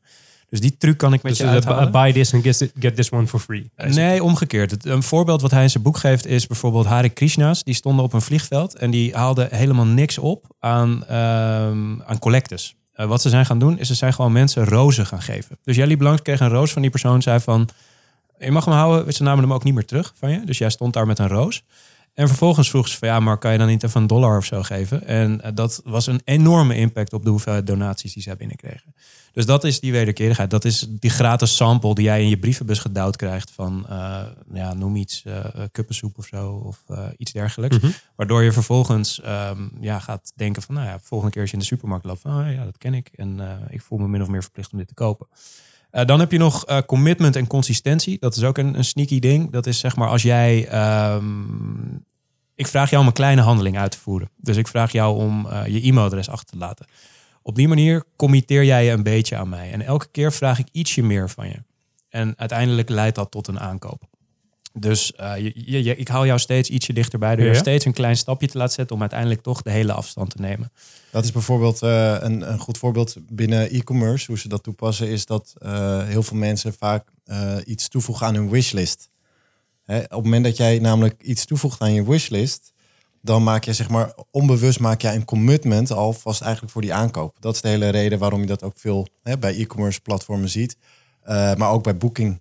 Dus die truc kan ik met Dus je uithalen. buy this and get this, one for free. Nee, omgekeerd. Een voorbeeld wat hij in zijn boek geeft is bijvoorbeeld Hare Krishna's. Die stonden op een vliegveld en die haalden helemaal niks op aan, ehm aan collectes. Eh, wat ze zijn gaan doen, is ze zijn gewoon mensen rozen gaan geven. Dus jij liep langs, kreeg een roos van die persoon, zei van... Je mag hem houden, ze namen hem ook niet meer terug van je. Dus jij stond daar met een roos. En vervolgens vroeg ze van ja, maar kan je dan niet even een dollar of zo geven? En eh, dat was een enorme impact op de hoeveelheid donaties die zij binnenkregen. Dus dat is die wederkerigheid. Dat is die gratis sample die jij in je brievenbus gedouwd krijgt van, eh, ja, noem iets, eh kuppensoep of zo, of iets dergelijks. Mhm. Waardoor je vervolgens ehm, ja, gaat denken van, nou ja, volgende keer als je in de supermarkt loopt, van, oh ja, dat ken ik. En ik voel me min of meer verplicht om dit te kopen. Eh, dan heb je nog eh, commitment en consistentie. Dat is ook een, een sneaky ding. Dat is zeg maar als jij. ehm, ik vraag jou om een kleine handeling uit te voeren. Dus ik vraag jou om eh, je e-mailadres achter te laten. Op die manier committeer jij je een beetje aan mij. En elke keer vraag ik ietsje meer van je. En uiteindelijk leidt dat tot een aankoop. Dus eh, je, je, ik haal jou steeds ietsje dichterbij. Door Ja. je steeds een klein stapje te laten zetten om uiteindelijk toch de hele afstand te nemen. Dat is bijvoorbeeld eh, een, een goed voorbeeld binnen e-commerce. Hoe ze dat toepassen is dat eh, heel veel mensen vaak eh, iets toevoegen aan hun wishlist. Hè, op het moment dat jij namelijk iets toevoegt aan je wishlist, dan maak je zeg maar onbewust maak jij een commitment alvast eigenlijk voor die aankoop. Dat is de hele reden waarom je dat ook veel hè, bij e-commerce platformen ziet, Eh, maar ook bij booking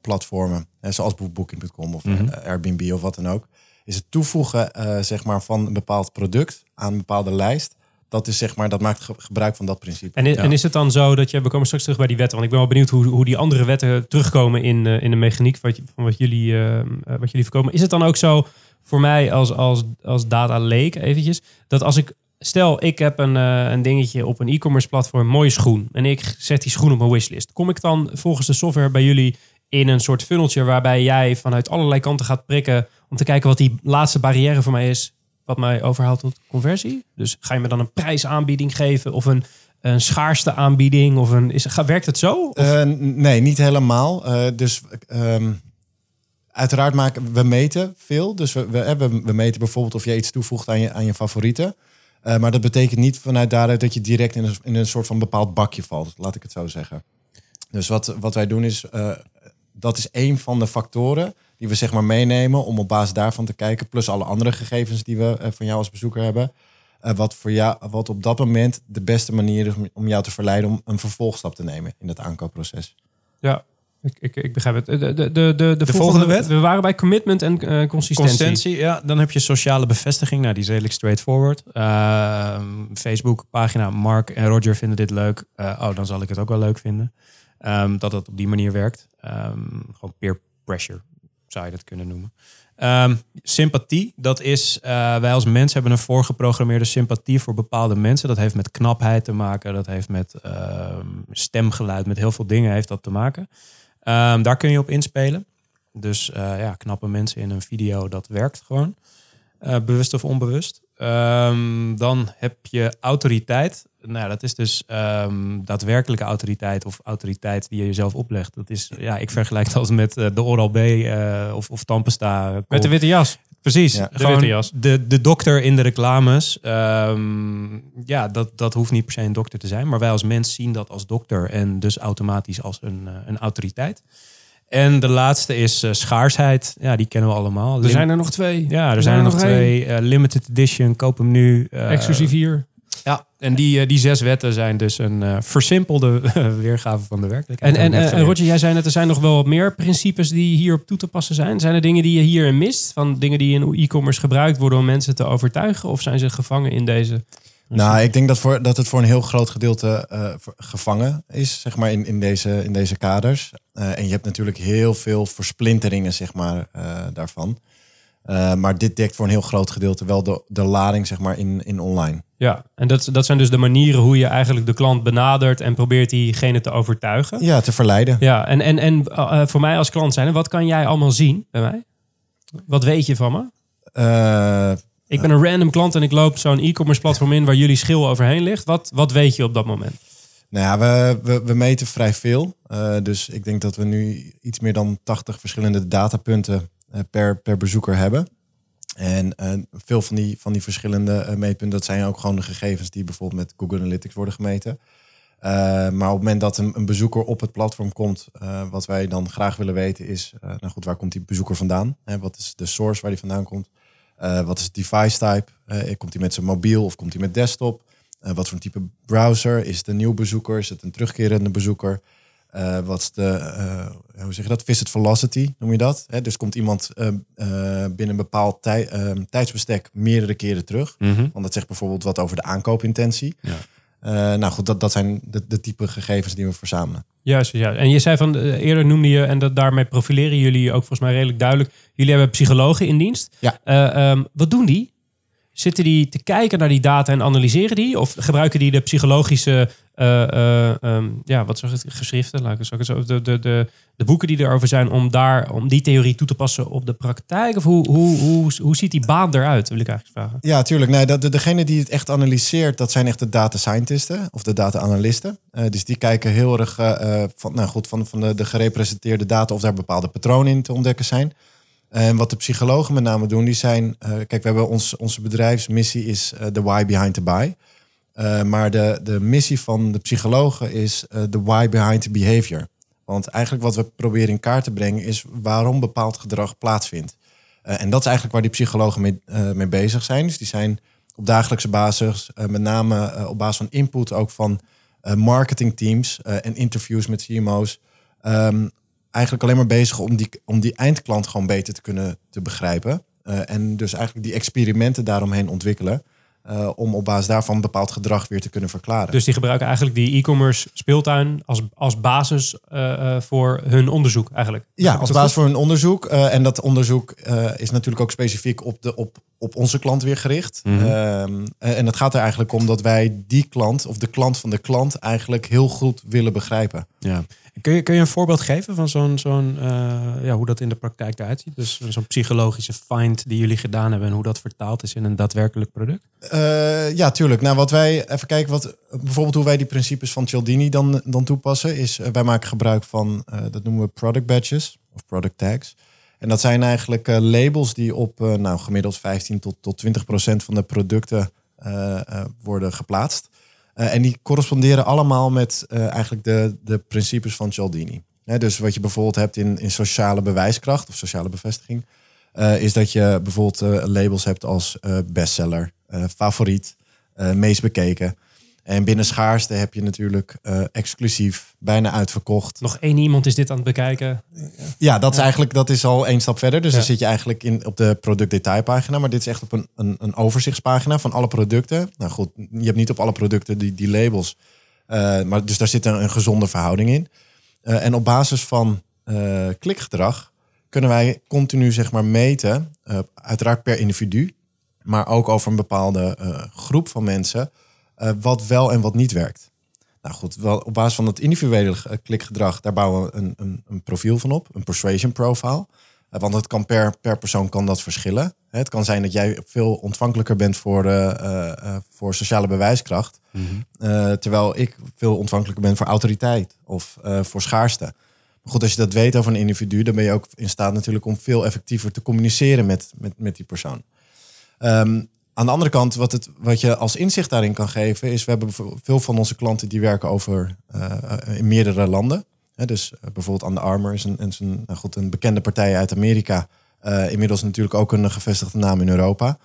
platformen, hè, zoals Bo- booking.com of Mhm. eh, Airbnb of wat dan ook. Is het toevoegen eh, zeg maar van een bepaald product aan een bepaalde lijst. Dat is zeg maar dat maakt ge- gebruik van dat principe. En, i- Ja. en is het dan zo dat je, we komen straks terug bij die wetten, want ik ben wel benieuwd hoe, hoe die andere wetten terugkomen in, eh, in de mechaniek wat, van wat jullie, eh, eh, wat jullie voorkomen. Is het dan ook zo voor mij als, als, als data leek eventjes, dat als ik, stel ik heb een, eh, een dingetje op een e-commerce platform, mooie schoen, en ik zet die schoen op mijn wishlist. Kom ik dan volgens de software bij jullie in een soort funneltje waarbij jij vanuit allerlei kanten gaat prikken om te kijken wat die laatste barrière voor mij is, wat mij overhaalt tot conversie? Dus ga je me dan een prijsaanbieding geven of een, een schaarste aanbieding? Of een, is, werkt het zo? Eh, nee, niet helemaal. Eh, dus ehm, uiteraard maken we meten veel. Dus we, we, hebben, we meten bijvoorbeeld of je iets toevoegt aan je, aan je favorieten. Eh, maar dat betekent niet vanuit daaruit dat je direct in een, in een soort van bepaald bakje valt. Laat ik het zo zeggen. Dus wat, wat wij doen is, eh, dat is een van de factoren die we zeg maar meenemen om op basis daarvan te kijken. Plus alle andere gegevens die we eh, van jou als bezoeker hebben. Wat, voor jou, wat op dat moment de beste manier is om, om jou te verleiden om een vervolgstap te nemen in het aankoopproces. ja, ik, ik, ik begrijp het. De, de, de, de, de, volgende, volgende wet? We waren bij commitment en eh, consistentie. Consistentie, ja. Dan heb je sociale bevestiging. Nou, die is redelijk straightforward. Ehm, Facebook, pagina, Mark en Roger vinden dit leuk. Eh, oh, dan zal ik het ook wel leuk vinden. Ehm, dat het op die manier werkt. Ehm, gewoon peer pressure, zou je dat kunnen noemen. Sympathie, dat is... eh, wij als mens hebben een voorgeprogrammeerde sympathie voor bepaalde mensen. Dat heeft met knapheid te maken. Dat heeft met stemgeluid, met heel veel dingen heeft dat te maken. Ehm, daar kun je op inspelen. Dus eh, ja, knappe mensen in een video, dat werkt gewoon. Eh, bewust of onbewust. Ehm, dan heb je autoriteit. Nou, dat is dus ehm, daadwerkelijke autoriteit of autoriteit die je jezelf oplegt. Dat is, ja, ik vergelijk dat met eh, de Oral-B eh, of, of Tandpasta. Met de witte jas. Precies, Ja. De gewoon witte jas. De, de dokter in de reclames. ehm, ja, dat, dat hoeft niet per se een dokter te zijn. Maar wij als mens zien dat als dokter en dus automatisch als een, eh, een autoriteit. En de laatste is eh, schaarsheid. Ja, die kennen we allemaal. Er zijn er nog twee. ja, er zijn er nog twee. eh, limited edition, koop hem nu. eh, Exclusief hier. Ja, en die, eh, die zes wetten zijn dus een eh, versimpelde weergave van de werkelijkheid. En, en, eh. Roger, jij zei net, er zijn nog wel wat meer principes die hierop toe te passen zijn. Zijn er dingen die je hierin mist? Van dingen die in e-commerce gebruikt worden om mensen te overtuigen? Of zijn ze gevangen in deze? Nou, ik denk dat, voor, dat het voor een heel groot gedeelte eh, gevangen is, zeg maar, in, in, deze, in deze kaders. Eh, en je hebt natuurlijk heel veel versplinteringen, zeg maar, eh, daarvan. Eh, maar dit dekt voor een heel groot gedeelte wel de, de lading, zeg maar, in, in online. Ja, en dat, dat zijn dus de manieren hoe je eigenlijk de klant benadert en probeert diegene te overtuigen. Ja, te verleiden. Ja, en, en, en eh, voor mij als klant zijn, wat kan jij allemaal zien bij mij? Wat weet je van me? Eh, Ik ben een random klant en ik loop zo'n e-commerce platform in waar jullie schil overheen ligt. Wat, wat weet je op dat moment? Nou ja, we, we, we meten vrij veel. Dus ik denk dat we nu iets meer dan 80 verschillende datapunten per, per bezoeker hebben. En uh, veel van die, van die verschillende meetpunten, dat zijn ook gewoon de gegevens die bijvoorbeeld met Google Analytics worden gemeten. maar op het moment dat een, een bezoeker op het platform komt, wat wij dan graag willen weten is, nou goed, waar komt die bezoeker vandaan? Hè, wat is de source waar die vandaan komt? wat is het device type? komt hij met zijn mobiel of komt hij met desktop? Wat voor type browser? Is het een nieuw bezoeker? Is het een terugkerende bezoeker? Uh, wat is de, uh, hoe zeg je dat? Visit velocity noem je dat? Hè? Dus komt iemand binnen een bepaald tij, ehm, tijdsbestek meerdere keren terug. Mm -hmm. Want dat zegt bijvoorbeeld wat over de aankoopintentie. Ja. nou goed, dat, dat zijn de, de type gegevens die we verzamelen. Juist, ja. En je zei van eerder noemde je, en dat, daarmee profileren jullie ook volgens mij redelijk duidelijk. Jullie hebben psychologen in dienst. Ja. Um, wat doen die? Zitten die te kijken naar die data en analyseren die? Of gebruiken die de psychologische, um, ja, wat het, geschriften, laat ik het zo, de, de, de, de boeken die erover zijn, om, daar, om die theorie toe te passen op de praktijk? Of hoe, hoe, hoe, hoe ziet die baan eruit, wil ik eigenlijk vragen. Ja, tuurlijk. Nee, de, de, degene die het echt analyseert, dat zijn echt de data scientisten of de data analisten. Uh, dus die kijken heel erg van, nou goed, van, van de, de gerepresenteerde data of daar bepaalde patronen in te ontdekken zijn. En wat de psychologen met name doen, die zijn... Kijk, we hebben ons, onze bedrijfsmissie is the why behind the buy. Uh, maar de, de missie van de psychologen is the why behind the behavior. Want eigenlijk wat we proberen in kaart te brengen is waarom bepaald gedrag plaatsvindt. en dat is eigenlijk waar die psychologen mee, mee bezig zijn. Dus die zijn op dagelijkse basis, met name op basis van input ook van marketingteams en interviews met CMO's... Um, eigenlijk alleen maar bezig om die, om die eindklant gewoon beter te kunnen te begrijpen. En dus eigenlijk die experimenten daaromheen ontwikkelen. Uh, om op basis daarvan bepaald gedrag weer te kunnen verklaren. Dus die gebruiken eigenlijk die e-commerce speeltuin als, als basis uh, voor hun onderzoek eigenlijk? Ja, als basis voor hun onderzoek. en dat onderzoek is natuurlijk ook specifiek op, de, op, op onze klant weer gericht. Mm -hmm. en het gaat er eigenlijk om dat wij die klant of de klant van de klant eigenlijk heel goed willen begrijpen. Ja. Kun je, je een voorbeeld geven van zo'n, zo'n, uh, ja, hoe dat in de praktijk eruit ziet? Dus zo'n psychologische find die jullie gedaan hebben en hoe dat vertaald is in een daadwerkelijk product? Uh, ja, tuurlijk. Nou, wat wij even kijken, wat, bijvoorbeeld hoe wij die principes van Cialdini dan, dan toepassen, is uh, wij maken gebruik van, dat noemen we product badges of product tags. En dat zijn eigenlijk labels die op nou, gemiddeld 15 tot, tot 20 procent van de producten worden geplaatst. Uh, en die corresponderen allemaal met uh, eigenlijk de, de principes van Cialdini. Dus wat je bijvoorbeeld hebt in, in sociale bewijskracht of sociale bevestiging, uh, is dat je bijvoorbeeld labels hebt als bestseller, favoriet, meest bekeken. En binnen schaarste heb je natuurlijk uh, exclusief, bijna uitverkocht. Nog één iemand is dit aan het bekijken. Ja, dat is eigenlijk dat is al één stap verder. Dus ja. dan zit je eigenlijk in, op de productdetailpagina. Maar dit is echt op een, een, een, overzichtspagina van alle producten. Nou goed, je hebt niet op alle producten die, die labels. Uh, maar dus daar zit een, een gezonde verhouding in. Uh, en op basis van klikgedrag kunnen wij continu zeg maar meten. uiteraard per individu. Maar ook over een bepaalde groep van mensen uh, wat wel en wat niet werkt. Nou goed, wel, op basis van het individuele klikgedrag, daar bouwen we een, een, een profiel van op, een persuasion profile. Uh, want het kan per, per persoon kan dat verschillen. Het kan zijn dat jij veel ontvankelijker bent voor, uh, voor sociale bewijskracht. Mm -hmm. terwijl ik veel ontvankelijker ben voor autoriteit of voor schaarste. Maar goed, als je dat weet over een individu, dan ben je ook in staat natuurlijk om veel effectiever te communiceren met, met, met die persoon. Um, aan de andere kant, wat, het, wat je als inzicht daarin kan geven, is we hebben veel van onze klanten die werken over uh, in meerdere landen. dus uh, bijvoorbeeld Under Armour is een, een, nou goed, een bekende partij uit Amerika. Uh, inmiddels natuurlijk ook een gevestigde naam in Europa.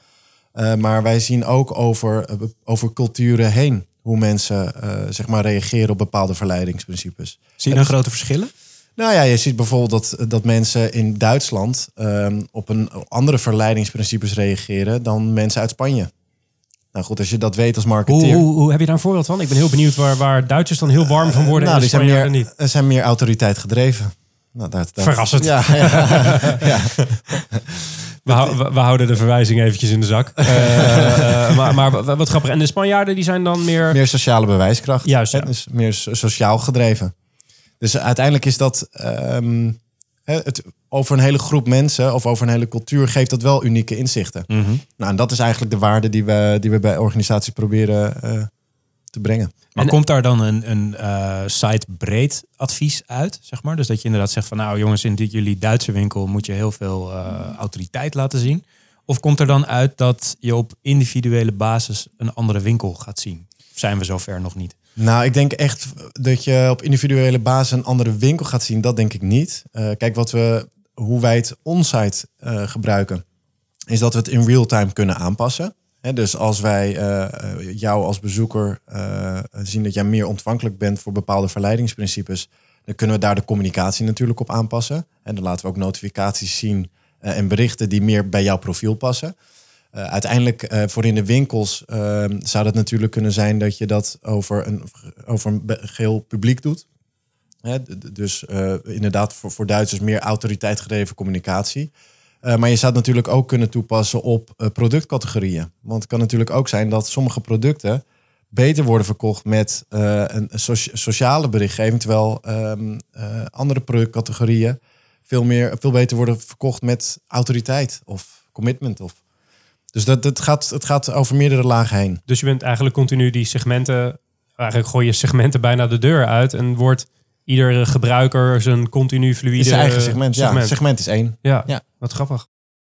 maar wij zien ook over, over culturen heen hoe mensen zeg maar reageren op bepaalde verleidingsprincipes. Zie je dan grote verschillen? Nou ja, je ziet bijvoorbeeld dat, dat mensen in Duitsland um, op een andere verleidingsprincipes reageren dan mensen uit Spanje. Nou goed, als je dat weet als marketeer. Hoe, hoe, hoe heb je daar een voorbeeld van? Ik ben heel benieuwd waar, waar Duitsers dan heel warm van worden. Uh, nou, die zijn meer, niet. zijn meer autoriteit gedreven. Nou, dat, dat, Verrassend. Ja, ja, ja. We, hou, we, we, houden de verwijzing eventjes in de zak. Uh, uh, maar, maar, wat grappig. En de Spanjaarden die zijn dan meer... Meer sociale bewijskracht. Juist, ja. Dus meer sociaal gedreven. Dus uiteindelijk is dat um, het, over een hele groep mensen of over een hele cultuur geeft dat wel unieke inzichten. Mm -hmm. Nou, en dat is eigenlijk de waarde die we, die we bij organisaties proberen uh, te brengen. Maar En- komt daar dan een, een eh, site breed advies uit, zeg maar? Dus dat je inderdaad zegt van nou jongens, in dit, jullie Duitse winkel moet je heel veel eh, autoriteit laten zien. Of komt er dan uit dat je op individuele basis een andere winkel gaat zien? Of zijn we zover nog niet? Nou, ik denk echt dat je op individuele basis een andere winkel gaat zien. Dat denk ik niet. Eh, kijk, wat we, hoe wij het onsite eh, gebruiken, is dat we het in real time kunnen aanpassen. Dus als wij eh, jou als bezoeker zien dat jij meer ontvankelijk bent voor bepaalde verleidingsprincipes, dan kunnen we daar de communicatie natuurlijk op aanpassen. En dan laten we ook notificaties zien en berichten die meer bij jouw profiel passen. Eh, uiteindelijk eh, voor in de winkels eh, zou dat natuurlijk kunnen zijn dat je dat over een, over een geheel publiek doet. Hè, dus eh, inderdaad voor, voor Duitsers meer autoriteit communicatie. Eh, maar je zou het natuurlijk ook kunnen toepassen op productcategorieën. Want het kan natuurlijk ook zijn dat sommige producten beter worden verkocht met een socia- sociale berichtgeving, terwijl ehm, eh, andere productcategorieën veel, meer, veel beter worden verkocht met autoriteit of commitment. Of. Dus dat, dat gaat, het gaat over meerdere lagen heen. Dus je bent eigenlijk continu die segmenten, eigenlijk gooi je segmenten bijna de deur uit en wordt ieder gebruiker zijn continu fluïde Is zijn eigen segment. Ja, segment is één. Ja, Ja. wat grappig.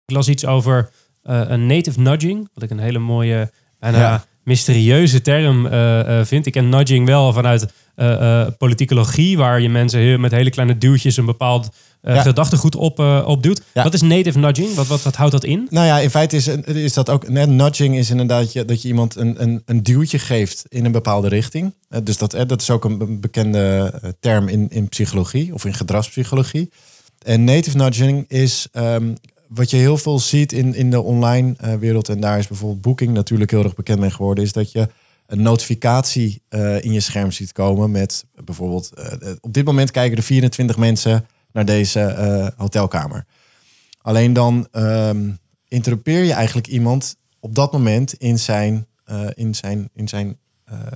Ik las iets over eh, een native nudging, wat ik een hele mooie, bijna Ja. mysterieuze term eh, eh, vind. Ik ken nudging wel vanuit eh, politicologie, waar je mensen heel, met hele kleine duwtjes een bepaald eh, Ja. gedachtegoed op, opduwt. Ja. Wat is native nudging? Wat, wat, wat houdt dat in? Nou ja, in feite is, is dat ook. Net nudging is inderdaad je, dat je iemand een, een, een duwtje geeft in een bepaalde richting. Dus dat, dat is ook een be- bekende term in, in psychologie of in gedragspsychologie. En native nudging is ehm, wat je heel veel ziet in, in de online wereld. En daar is bijvoorbeeld Booking natuurlijk heel erg bekend mee geworden. Is dat je een notificatie eh, in je scherm ziet komen met bijvoorbeeld... eh, eh, op dit moment kijken er 24 mensen naar deze hotelkamer. Alleen dan ehm interrupeer je eigenlijk iemand op dat moment in zijn, in zijn, in zijn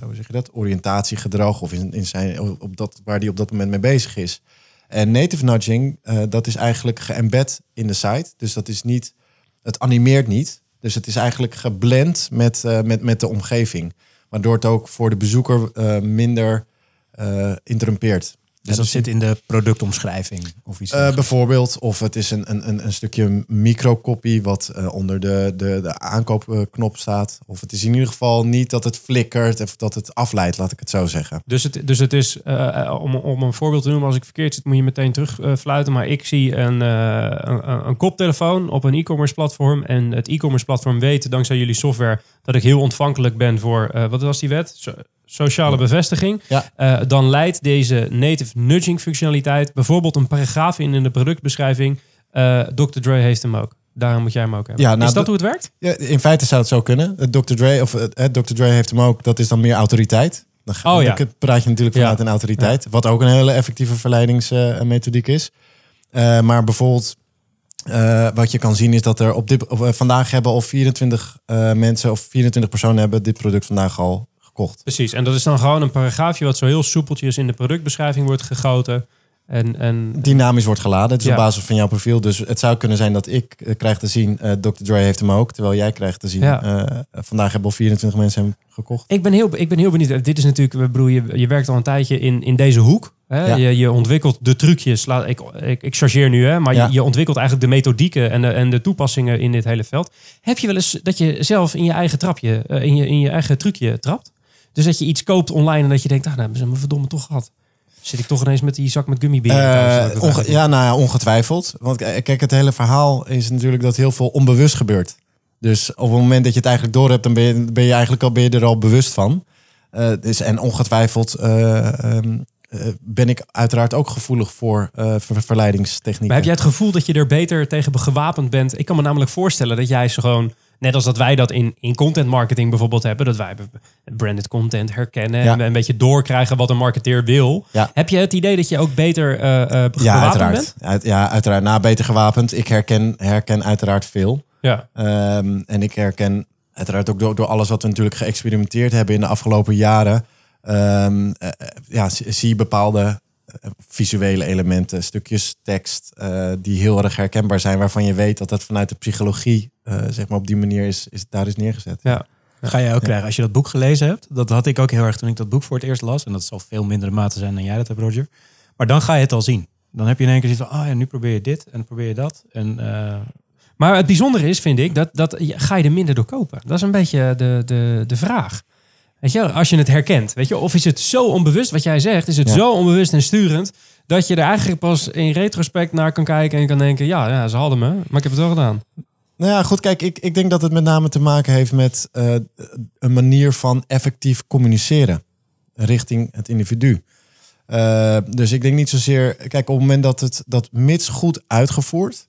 hoe zeg je dat, oriëntatiegedrag of in, in zijn, op dat, waar die op dat moment mee bezig is. En native nudging, dat is eigenlijk geëmbed in de site. Dus dat is niet, het animeert niet. Dus het is eigenlijk geblend met, met, met de omgeving. Waardoor het ook voor de bezoeker eh, minder eh interrumpeert. Dus dat zit in de productomschrijving of iets. Eh, bijvoorbeeld, of het is een, een, een, stukje microcopy wat eh, onder de, de, de aankoopknop staat. Of het is in ieder geval niet dat het flikkert of dat het afleidt, laat ik het zo zeggen. Dus het, dus het is, eh, om, om een voorbeeld te noemen, als ik verkeerd zit, moet je meteen terugfluiten. maar ik zie een, een, een koptelefoon op een e-commerce platform. En het e-commerce platform weet, dankzij jullie software, dat ik heel ontvankelijk ben voor, wat was die wet? So- sociale bevestiging. Ja. Eh, dan leidt deze native nudging functionaliteit bijvoorbeeld een paragraaf in in de productbeschrijving. Eh Dr. Dre heeft hem ook. Daarom moet jij hem ook hebben. Ja, nou, is dat hoe het werkt? Ja, in feite zou het zo kunnen. Het Dr. Dre, of Dr. Dre heeft hem ook, dat is dan meer autoriteit. Dan, ga- Oh ja. praat je natuurlijk vanuit een autoriteit. Wat ook een hele effectieve verleidingsmethodiek is. Eh, maar bijvoorbeeld, eh, wat je kan zien is dat er op dit, of, eh, vandaag hebben al 24 eh, mensen of 24 personen hebben dit product vandaag al gekocht. Precies. En dat is dan gewoon een paragraafje wat zo heel soepeltjes in de productbeschrijving wordt gegoten. En, en Dynamisch wordt geladen. Het is Ja. op basis van jouw profiel. Dus het zou kunnen zijn dat ik eh, krijg te zien, eh Dr. Dre heeft hem ook. Terwijl jij krijgt te zien, Ja. eh, vandaag hebben al 24 mensen hem gekocht. Ik ben heel, ik ben heel benieuwd. Dit is natuurlijk, je, je werkt al een tijdje in, in deze hoek. Hè? Ja. Je, je ontwikkelt de trucjes. Laat, ik, ik, ik chargeer nu, hè? maar je, je ontwikkelt eigenlijk de methodieken en de, en de toepassingen in dit hele veld. Heb je wel eens dat je zelf in je eigen trapje, in, je, in je eigen trucje trapt? Dus dat je iets koopt online en dat je denkt, ah, nou, hebben ze me verdomme toch gehad. Zit ik toch ineens met die zak met gummiberen thuis, Eh, onge- ja, nou ja, ongetwijfeld. Want kijk, het hele verhaal is natuurlijk dat heel veel onbewust gebeurt. Dus op het moment dat je het eigenlijk door hebt, dan ben je, ben je eigenlijk al, ben je er al bewust van. Eh, dus, en ongetwijfeld eh, ehm, eh, ben ik uiteraard ook gevoelig voor ver- verleidingstechnieken. Maar heb jij het gevoel dat je er beter tegen gewapend bent? Ik kan me namelijk voorstellen dat jij ze gewoon, net als dat wij dat in, in content marketing bijvoorbeeld hebben, dat wij branded content herkennen Ja. en een beetje doorkrijgen wat een marketeer wil. Ja. Heb je het idee dat je ook beter eh gewapend ja, bent? uiteraard. Uit, ja, uiteraard. Na beter gewapend. Ik herken, herken uiteraard veel. Ja. Ehm, en ik herken uiteraard ook door, door alles wat we natuurlijk geëxperimenteerd hebben in de afgelopen jaren. ehm, eh, ja, zie je bepaalde visuele elementen, stukjes tekst eh, die heel erg herkenbaar zijn, waarvan je weet dat dat vanuit de psychologie, eh, zeg maar op die manier is, is daar is neergezet. ja. Ga jij ook krijgen als je dat boek gelezen hebt. Dat had ik ook heel erg toen ik dat boek voor het eerst las. En dat zal veel mindere mate zijn dan jij dat hebt, Roger. Maar dan ga je het al zien. Dan heb je in één keer zoiets van, ah ja, nu probeer je dit en dan probeer je dat. En eh, Maar het bijzondere is, vind ik, dat, dat je- ga je er minder door kopen. Dat is een beetje de, de, de vraag. Weet je, als je het herkent, weet je, of is het zo onbewust, wat jij zegt, is het Ja. zo onbewust en sturend, dat je er eigenlijk pas in retrospect naar kan kijken en kan denken, ja, ja ze hadden me, maar ik heb het wel gedaan. Nou ja, goed, kijk, ik, ik denk dat het met name te maken heeft met eh, een manier van effectief communiceren richting het individu. Eh, dus ik denk niet zozeer, kijk, op het moment dat het dat mits goed uitgevoerd,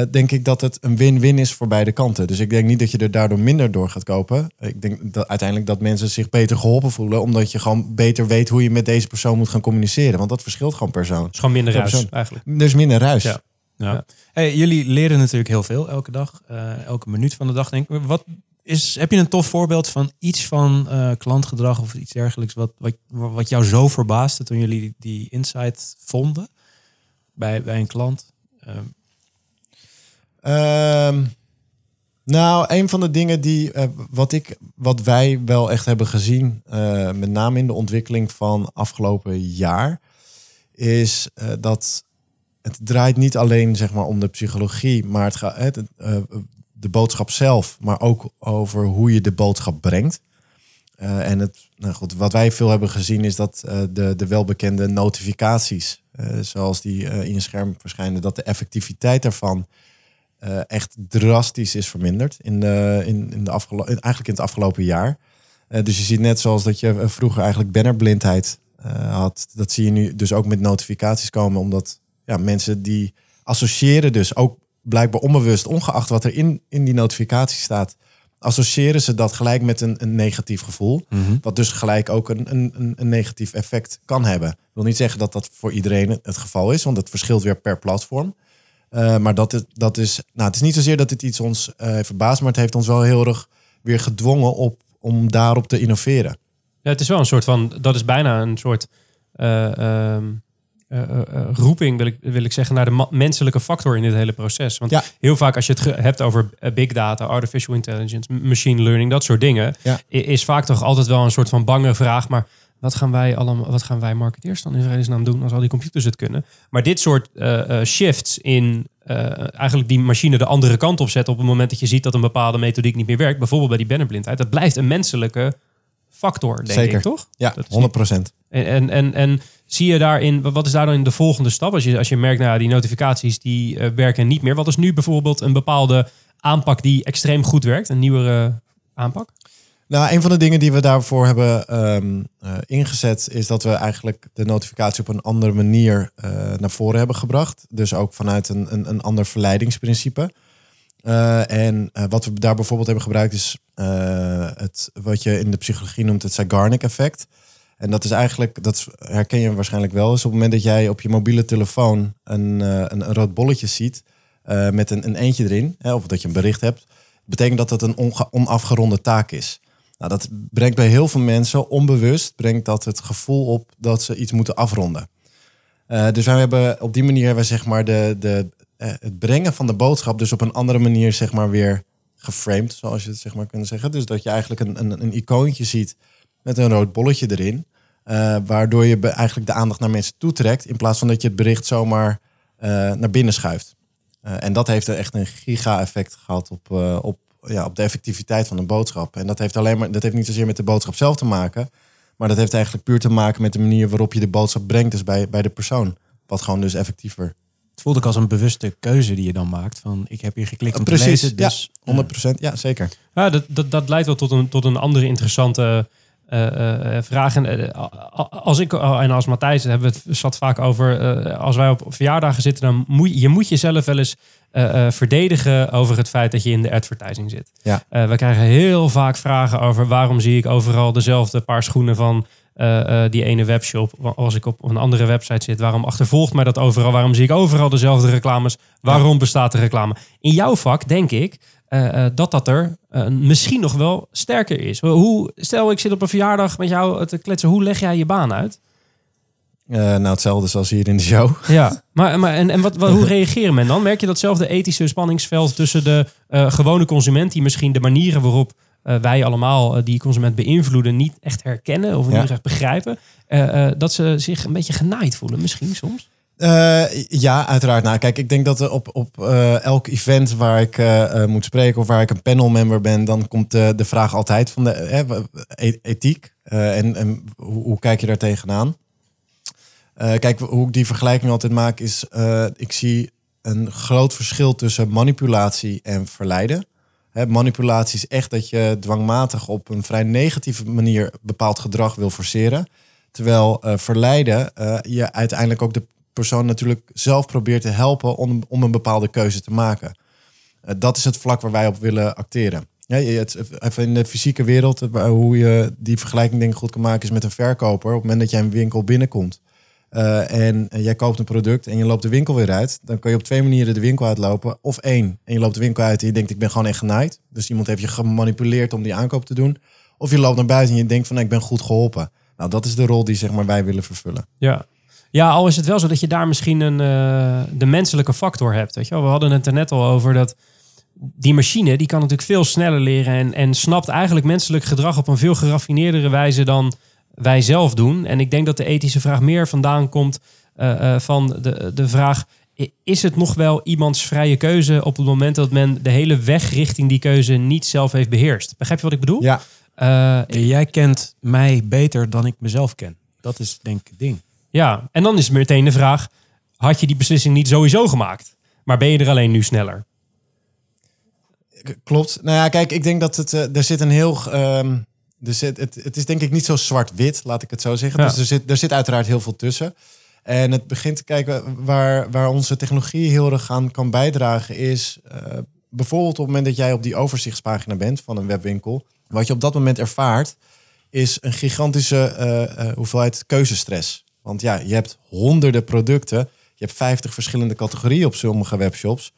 eh, denk ik dat het een win-win is voor beide kanten. Dus ik denk niet dat je er daardoor minder door gaat kopen. Ik denk dat uiteindelijk dat mensen zich beter geholpen voelen, omdat je gewoon beter weet hoe je met deze persoon moet gaan communiceren. Want dat verschilt gewoon per persoon. Het is gewoon minder ruis, persoon- eigenlijk. Dus minder ruis. Ja. Ja. Ja. Hey, jullie leren natuurlijk heel veel elke dag, eh, elke minuut van de dag. Denk ik. Wat is, heb je een tof voorbeeld van iets van eh, klantgedrag of iets dergelijks wat, wat, wat jou zo verbaasde toen jullie die insight vonden bij, bij een klant? Eh, Ehm, nou, een van de dingen die eh, wat, ik, wat wij wel echt hebben gezien, eh, met name in de ontwikkeling van afgelopen jaar, is eh, dat het draait niet alleen zeg maar, om de psychologie, maar het gaat het, de boodschap zelf, maar ook over hoe je de boodschap brengt. En het, nou goed, wat wij veel hebben gezien is dat de, de welbekende notificaties, zoals die in je scherm verschijnen, dat de effectiviteit daarvan eh, echt drastisch is verminderd in de, in, in de afgelo- in- eigenlijk in het afgelopen jaar. Eh, dus je ziet net zoals dat je eh, vroeger eigenlijk bannerblindheid eh, had, dat zie je nu dus ook met notificaties komen, omdat ja, mensen die associëren dus ook blijkbaar onbewust, ongeacht wat er in, in die notificatie staat, associëren ze dat gelijk met een, een negatief gevoel. Wat dus gelijk ook een, een, een- een negatief effect kan hebben. Ik wil niet zeggen dat dat voor iedereen het geval is, want het verschilt weer per platform. Eh, maar dat, is, dat is, nou, het is niet zozeer dat dit iets ons eh verbaast, maar het heeft ons wel heel erg weer gedwongen op, om daarop te innoveren. Ja, het is wel een soort van, dat is bijna een soort eh, ehm, eh, eh, eh, roeping, wil ik, wil ik zeggen, naar de menselijke factor in dit hele proces. Want Ja. heel vaak als je het hebt over big data, artificial intelligence, machine learning, dat soort dingen, Ja. is vaak toch altijd wel een soort van bange vraag, maar wat gaan wij allemaal, wat gaan wij marketeers dan in vredesnaam doen als al die computers het kunnen? Maar dit soort eh, eh, shifts in eh, eigenlijk die machine de andere kant op zetten op het moment dat je ziet dat een bepaalde methodiek niet meer werkt, bijvoorbeeld bij die bannerblindheid, dat blijft een menselijke factor, denk Zeker. ik, toch? Ja, Dat is 100 procent. En, en, en, en zie je daarin, wat is daar dan de volgende stap? Als je, als je merkt, nou die notificaties die werken niet meer. Wat is nu bijvoorbeeld een bepaalde aanpak die extreem goed werkt? Een nieuwere aanpak? Nou, een van de dingen die we daarvoor hebben ehm, eh, ingezet, is dat we eigenlijk de notificatie op een andere manier eh, naar voren hebben gebracht. Dus ook vanuit een, een, een ander verleidingsprincipe. Eh, en wat we daar bijvoorbeeld hebben gebruikt is het, wat je in de psychologie noemt het Zeigarnik effect. En dat is eigenlijk, dat herken je waarschijnlijk wel, is op het moment dat jij op je mobiele telefoon een, een, een rood bolletje ziet met een, een eentje erin, hè, of dat je een bericht hebt, betekent dat het een onafgeronde taak is. Nou, dat brengt bij heel veel mensen onbewust brengt dat het gevoel op dat ze iets moeten afronden. Eh, dus wij hebben op die manier we zeg maar de, de, eh, het brengen van de boodschap dus op een andere manier zeg maar weer geframed, zoals je het zeg maar kunt zeggen. Dus dat je eigenlijk een, een, een icoontje ziet met een rood bolletje erin, eh, waardoor je eigenlijk de aandacht naar mensen toetrekt in plaats van dat je het bericht zomaar naar binnen schuift. En dat heeft er echt een giga-effect gehad op, op, ja, op de effectiviteit van een boodschap. En dat heeft, alleen maar, dat heeft niet zozeer met de boodschap zelf te maken, maar dat heeft eigenlijk puur te maken met de manier waarop je de boodschap brengt, dus bij, bij de persoon. Wat gewoon dus effectiever. Het voelde ook als een bewuste keuze die je dan maakt. Van ik heb hier geklikt om Precies, te lezen. ja, Dus, 100%. Ja, zeker. Ja, dat, dat, dat leidt wel tot een, tot een andere interessante eh, eh, vraag. En, eh, a- als ik oh, en als Matthijs hebben we het zat vaak over. eh, als wij op verjaardagen zitten, dan moet je, je moet jezelf wel eens eh, eh, verdedigen over het feit dat je in de advertising zit. Ja. Eh, we krijgen heel vaak vragen over waarom zie ik overal dezelfde paar schoenen van die ene webshop. Als ik op een andere website zit, waarom achtervolgt mij dat overal? Waarom zie ik overal dezelfde reclames? Waarom bestaat er reclame? In jouw vak denk ik dat dat er misschien nog wel sterker is. Hoe, stel, ik zit op een verjaardag met jou te kletsen. Hoe leg jij je baan uit? Eh, nou, hetzelfde zoals hier in de show. Ja, maar, maar en, en wat, wat, hoe reageert men dan? Merk je datzelfde ethische spanningsveld tussen de eh, gewone consument, die misschien de manieren waarop eh, wij allemaal die consument beïnvloeden niet echt herkennen of Ja. niet echt begrijpen. dat ze zich een beetje genaaid voelen misschien soms. Ja, uiteraard. Nou, kijk, ik denk dat op, op elk event waar ik moet spreken of waar ik een panelmember ben, dan komt de, vraag altijd van de e- ethiek. En en hoe, hoe kijk je daar tegenaan? Eh, kijk, hoe ik die vergelijking altijd maak is, eh, ik zie een groot verschil tussen manipulatie en verleiden. Manipulatie is echt dat je dwangmatig op een vrij negatieve manier bepaald gedrag wil forceren. Terwijl eh, verleiden je uiteindelijk ook de persoon natuurlijk zelf probeert te helpen om, een bepaalde keuze te maken. Dat is het vlak waar wij op willen acteren. Het, even in de fysieke wereld, hoe je die vergelijking denk goed kan maken, is met een verkoper. Op het moment dat jij een winkel binnenkomt eh, en jij koopt een product en je loopt de winkel weer uit, dan kan je op twee manieren de winkel uitlopen. Of één, en je loopt de winkel uit en je denkt ik ben gewoon echt genaaid. Dus iemand heeft je gemanipuleerd om die aankoop te doen. Of je loopt naar buiten en je denkt van ik ben goed geholpen. Nou, dat is de rol die zeg maar, wij willen vervullen. Ja. Ja, al is het wel zo dat je daar misschien een, eh, de menselijke factor hebt. Weet je wel? We hadden het er net al over dat die machine die kan natuurlijk veel sneller leren en, en snapt eigenlijk menselijk gedrag op een veel geraffineerdere wijze dan wij zelf doen. En ik denk dat de ethische vraag meer vandaan komt eh, eh, van de, de vraag: is het nog wel iemands vrije keuze op het moment dat men de hele weg richting die keuze niet zelf heeft beheerst? Begrijp je wat ik bedoel? Ja, Eh, Jij kent mij beter dan ik mezelf ken. Dat is denk ik het ding. Ja, en dan is meteen de vraag: had je die beslissing niet sowieso gemaakt? Maar ben je er alleen nu sneller? Klopt. Nou ja, kijk, ik denk dat het, er zit een heel. ehm er zit, het, het is denk ik niet zo zwart-wit, laat ik het zo zeggen. Ja. Dus er zit, er zit uiteraard heel veel tussen. En het begint te kijken waar, waar onze technologie heel erg aan kan bijdragen, is eh, bijvoorbeeld op het moment dat jij op die overzichtspagina bent van een webwinkel. Wat je op dat moment ervaart, is een gigantische eh, eh, hoeveelheid keuzestress. Want ja, je hebt honderden producten, je hebt 50 verschillende categorieën op sommige webshops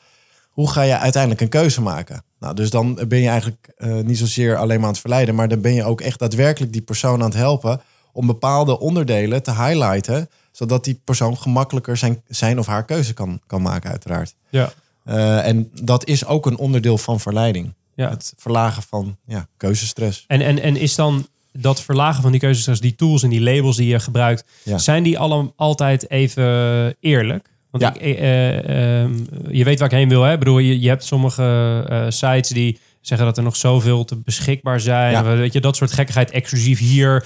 hoe ga je uiteindelijk een keuze maken? Nou, dus dan ben je eigenlijk eh, niet zozeer alleen maar aan het verleiden, maar dan ben je ook echt daadwerkelijk die persoon aan het helpen om bepaalde onderdelen te highlighten, zodat die persoon gemakkelijker zijn, zijn of haar keuze kan, kan maken, uiteraard. Ja. Eh, en dat is ook een onderdeel van verleiding. ja. Het verlagen van ja, keuzestress. En, en, en is dan dat verlagen van die keuzes, die tools en die labels die je gebruikt, Ja. zijn die allemaal altijd even eerlijk? Want Ja. ik, eh, eh, ehm, je weet waar ik heen wil. Hè? Ik bedoel, je, je hebt sommige eh, sites die zeggen dat er nog zoveel te beschikbaar zijn. Ja. Weet je, dat soort gekkigheid exclusief hier.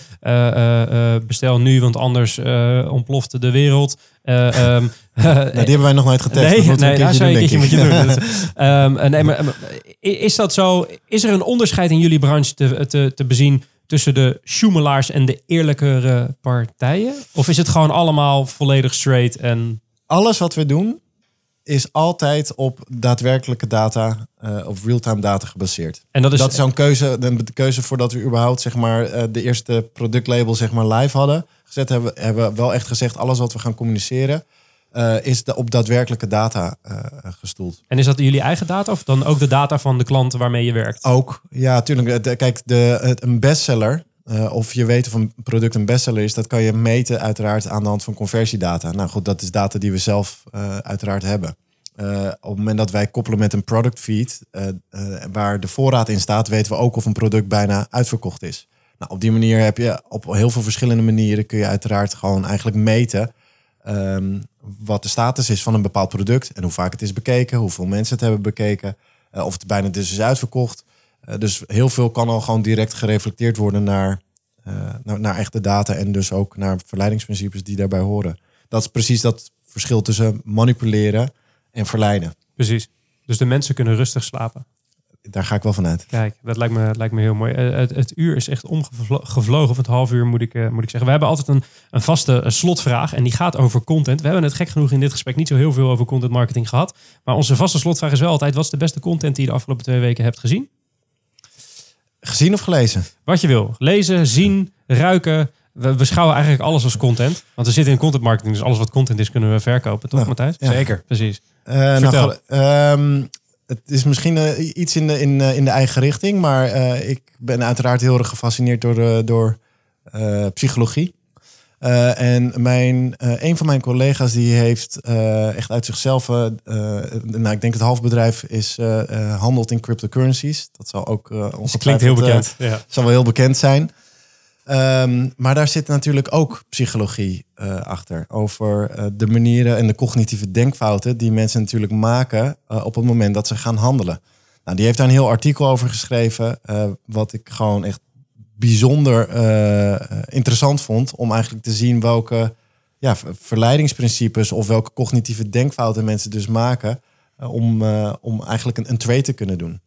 bestel nu, want anders ontploft de wereld. Eh, ehm, Nou, die hebben wij nog nooit getest. Nee, Dat nee een daar keertje zou je een doen, keertje eh, nee, maar, is dat zo? Is er een onderscheid in jullie branche te, te, te bezien tussen de sjoemelaars en de eerlijkere partijen? Of is het gewoon allemaal volledig straight en... Alles wat we doen is altijd op daadwerkelijke data, eh op real-time data gebaseerd. En dat is, dat is zo'n keuze, de, keuze voordat we überhaupt zeg maar, eh, de eerste productlabel zeg maar, live hadden gezet, hebben, hebben we wel echt gezegd, alles wat we gaan communiceren, eh, is de, op daadwerkelijke data eh, gestoeld. en is dat jullie eigen data of dan ook de data van de klanten waarmee je werkt? Ook, ja, tuurlijk. De- Kijk, de, een bestseller, eh, of je weet of een product een bestseller is, dat kan je meten uiteraard aan de hand van conversiedata. Nou goed, dat is data die we zelf eh, uiteraard hebben. Eh, op het moment dat wij koppelen met een product feed, waar de voorraad in staat, weten we ook of een product bijna uitverkocht is. Nou, op die manier heb je op heel veel verschillende manieren kun je uiteraard gewoon eigenlijk meten ehm, wat de status is van een bepaald product en hoe vaak het is bekeken, hoeveel mensen het hebben bekeken, of het bijna dus is uitverkocht. Eh, dus heel veel kan al gewoon direct gereflecteerd worden naar, eh, naar, naar echte data en dus ook naar verleidingsprincipes die daarbij horen. Dat is precies dat verschil tussen manipuleren en verleiden. Precies. Dus de mensen kunnen rustig slapen. Daar ga ik wel vanuit. Kijk, dat lijkt me, lijkt me heel mooi. Eh, het, het uur is echt omgevlogen, of het half uur moet ik, moet ik zeggen. We hebben altijd een, een vaste slotvraag en die gaat over content. We hebben het gek genoeg in dit gesprek niet zo heel veel over content marketing gehad. Maar onze vaste slotvraag is wel altijd, wat is de beste content die je de afgelopen twee weken hebt gezien? Gezien of gelezen? Wat je wil. Lezen, zien, ruiken. We beschouwen eigenlijk alles als content. Want we zitten in content marketing, dus alles wat content is kunnen we verkopen. Toch, Nou, Matthijs? ja. Zeker. Precies. Eh, nou, ehm, het is misschien eh, iets in de, in, eh, in de eigen richting, maar eh, ik ben uiteraard heel erg gefascineerd door, eh, door eh, psychologie. Uh, en mijn, uh, een van mijn collega's die heeft uh, echt uit zichzelf, nou, ik denk het halfbedrijf is handelt in cryptocurrencies. Dat zal ook dus klinkt heel bekend. ja. Zal wel heel bekend zijn. Um, maar daar zit natuurlijk ook psychologie achter. Over de manieren en de cognitieve denkfouten die mensen natuurlijk maken op het moment dat ze gaan handelen. Nou, die heeft daar een heel artikel over geschreven, wat ik gewoon echt bijzonder uh, interessant vond om eigenlijk te zien welke ja, verleidingsprincipes of welke cognitieve denkfouten mensen dus maken uh, om, om eigenlijk een, een trade te kunnen doen.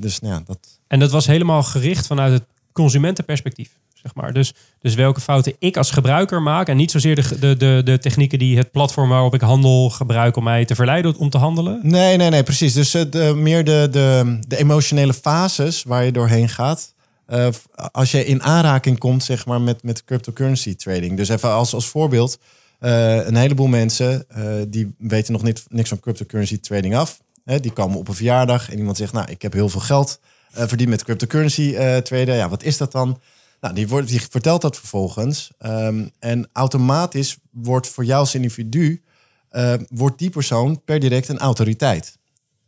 dus, nou ja, dat... En dat was helemaal gericht vanuit het consumentenperspectief. Zeg maar. dus, dus welke fouten ik als gebruiker maak en niet zozeer de, de, de, de technieken die het platform waarop ik handel gebruik om mij te verleiden om te handelen. Nee, nee, nee, precies. Dus de, meer de, de, de emotionele fases waar je doorheen gaat. Uh, als je in aanraking komt zeg maar, met, met cryptocurrency trading. Dus even als, als voorbeeld. Uh, een heleboel mensen uh, die weten nog niet, niks van cryptocurrency trading af. Hè, die komen op een verjaardag en iemand zegt, nou, ik heb heel veel geld verdiend met cryptocurrency traden. Ja, wat is dat dan? Nou, die, wordt, die vertelt dat vervolgens. Um, en automatisch wordt voor jou als individu, wordt die persoon per direct een autoriteit.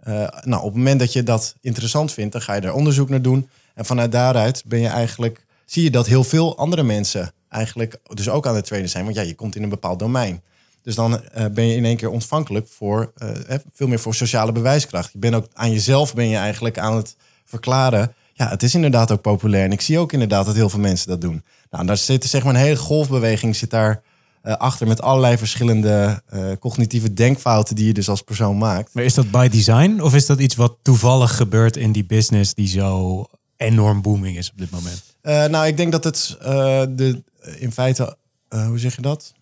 nou, op het moment dat je dat interessant vindt, dan ga je er onderzoek naar doen. En vanuit daaruit ben je eigenlijk, zie je dat heel veel andere mensen eigenlijk dus ook aan het trainen zijn. Want ja, je komt in een bepaald domein. Dus dan uh, ben je in één keer ontvankelijk voor uh, veel meer voor sociale bewijskracht. Je bent ook aan jezelf ben je eigenlijk aan het verklaren. Ja, het is inderdaad ook populair. En ik zie ook inderdaad dat heel veel mensen dat doen. Nou, daar zit zeg maar een hele golfbeweging zit daar uh, achter met allerlei verschillende cognitieve denkfouten die je dus als persoon maakt. Maar is dat by design of is dat iets wat toevallig gebeurt in die business die zo enorm booming is op dit moment? Uh, nou, ik denk dat het uh, de, in feite, uh, hoe zeg je dat?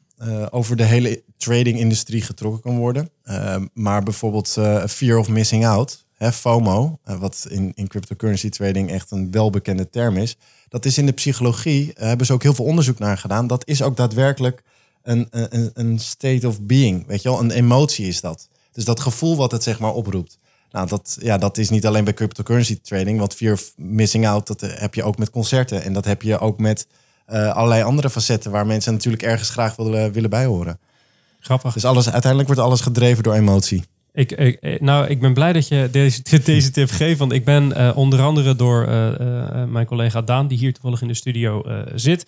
over de hele trading-industrie getrokken kan worden. maar bijvoorbeeld fear of missing out, hè, FOMO, wat in, in cryptocurrency trading echt een welbekende term is. Dat is in de psychologie, hebben ze ook heel veel onderzoek naar gedaan. Dat is ook daadwerkelijk een, een, een state of being, weet je wel? Een emotie is dat. Dus dat gevoel wat het zeg maar oproept. Nou, dat, ja, dat is niet alleen bij cryptocurrency trading. Want fear of missing out, dat eh, heb je ook met concerten. En dat heb je ook met uh, allerlei andere facetten waar mensen natuurlijk ergens graag willen, willen bijhoren. Grappig. Dus alles, uiteindelijk wordt alles gedreven door emotie. Ik, ik, eh, nou, ik ben blij dat je deze, deze tip geeft. Want ik ben uh, onder andere door uh, uh, mijn collega Daan, die hier toevallig in de studio zit,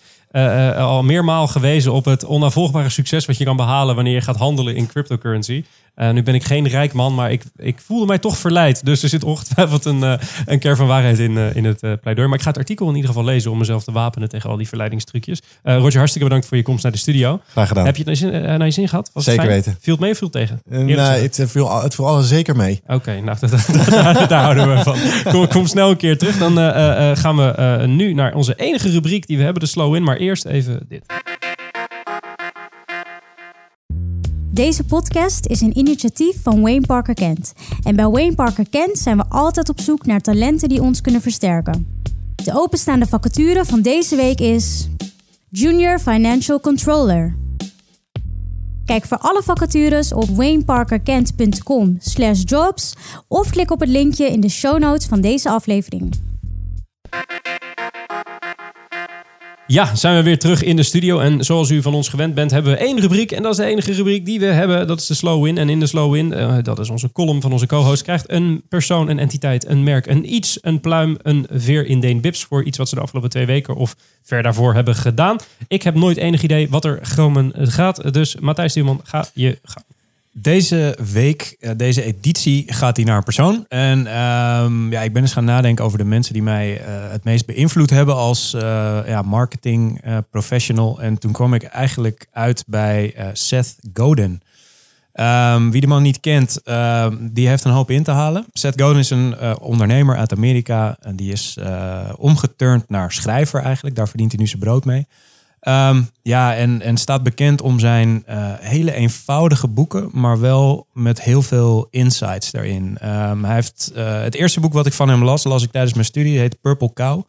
al meermaal gewezen op het onafvolgbare succes wat je kan behalen wanneer je gaat handelen in cryptocurrency. Uh, nu ben ik geen rijk man, maar ik, ik voelde mij toch verleid. Dus er zit ongetwijfeld een, uh, een kern van waarheid in, uh, in het pleidooi. Maar ik ga het artikel in ieder geval lezen om mezelf te wapenen tegen al die verleidingstrucjes. Roger, hartstikke bedankt voor je komst naar de studio. Graag gedaan. Heb je het naar je zin, gehad? Was Zeker weten. Viel het mee of viel het tegen? nee, het viel, het viel alles zeker mee. Oké, okay, nou, daar, daar, houden we van. Kom, kom, snel een keer terug. Dan gaan we nu naar onze enige rubriek die we hebben, de slow in. Maar eerst even dit. Deze podcast is een initiatief van Wayne Parker Kent. En bij Wayne Parker Kent zijn we altijd op zoek naar talenten die ons kunnen versterken. De openstaande vacature van deze week is Junior Financial Controller. Kijk voor alle vacatures op wayneparkerkent.com/jobs of klik op het linkje in de show notes van deze aflevering. Ja, zijn we weer terug in de studio. En zoals u van ons gewend bent, hebben we één rubriek. En dat is de enige rubriek die we hebben. Dat is de Slow Win. En in de Slow Win, uh, dat is onze column van onze co-host, krijgt een persoon, een entiteit, een merk, een iets, een pluim, een veer in Deen Bips voor iets wat ze de afgelopen twee weken of ver daarvoor hebben gedaan. Ik heb nooit enig idee wat er gewoon gaat. Dus Matthijs Stuurman, ga je gang. Deze week, eh, deze editie, gaat die naar een persoon. En um, ja, ik ben eens gaan nadenken over de mensen die mij uh, het meest beïnvloed hebben als uh, ja, marketing professional. En toen kwam ik eigenlijk uit bij Seth Godin. Um, wie de man niet kent, uh, die heeft een hoop in te halen. Seth Godin is een ondernemer uit Amerika. En die is omgeturnd naar schrijver eigenlijk. Daar verdient hij nu zijn brood mee. Um, ja, en, en staat bekend om zijn uh, hele eenvoudige boeken, maar wel met heel veel insights daarin. Um, hij heeft uh, het eerste boek wat ik van hem las, las ik tijdens mijn studie, heet Purple Cow.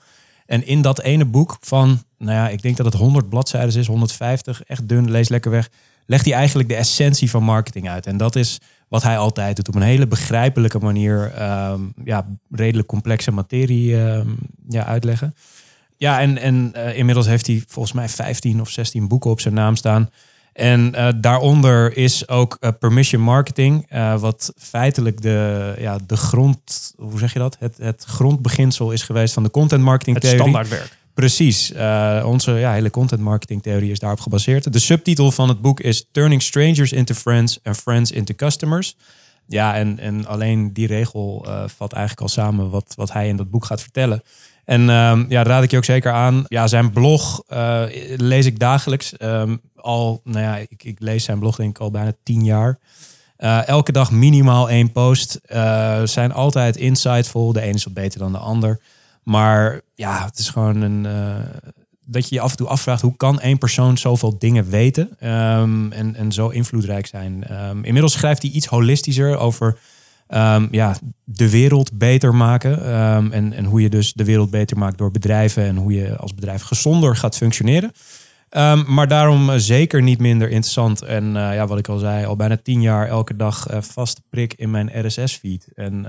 En in dat ene boek van, nou ja, ik denk dat het 100 bladzijden is, 150, echt dun, lees lekker weg, legt hij eigenlijk de essentie van marketing uit. En dat is wat hij altijd doet, op een hele begrijpelijke manier, um, ja, redelijk complexe materie ja, uitleggen. Ja, en, en eh, inmiddels heeft hij volgens mij 15 of 16 boeken op zijn naam staan. En eh, daaronder is ook eh, permission marketing, wat feitelijk de, ja, de grond, hoe zeg je dat? Het, het grondbeginsel is geweest van de content marketing Het theorie. standaardwerk. Precies. Onze ja, hele content marketing theorie is daarop gebaseerd. De subtitel van het boek is Turning Strangers into Friends and Friends into Customers. Ja, en, en alleen die regel vat eigenlijk al samen wat, wat hij in dat boek gaat vertellen. En ehm, ja, raad ik je ook zeker aan. Ja, zijn blog eh, lees ik dagelijks. Ehm, al, nou ja, ik, ik lees zijn blog denk ik al bijna tien jaar. Eh, elke dag minimaal één post. Eh, zijn altijd insightful. De ene is wat beter dan de ander. Maar ja, het is gewoon een. dat je je af en toe afvraagt hoe kan één persoon zoveel dingen weten ehm, en, en zo invloedrijk zijn. Inmiddels schrijft hij iets holistischer over ehm, ja, de wereld beter maken. ehm, en, en hoe je dus de wereld beter maakt door bedrijven en hoe je als bedrijf gezonder gaat functioneren. Ehm, maar daarom eh, zeker niet minder interessant. En eh, ja, wat ik al zei, al bijna tien jaar elke dag eh, vaste prik in mijn RSS-feed. En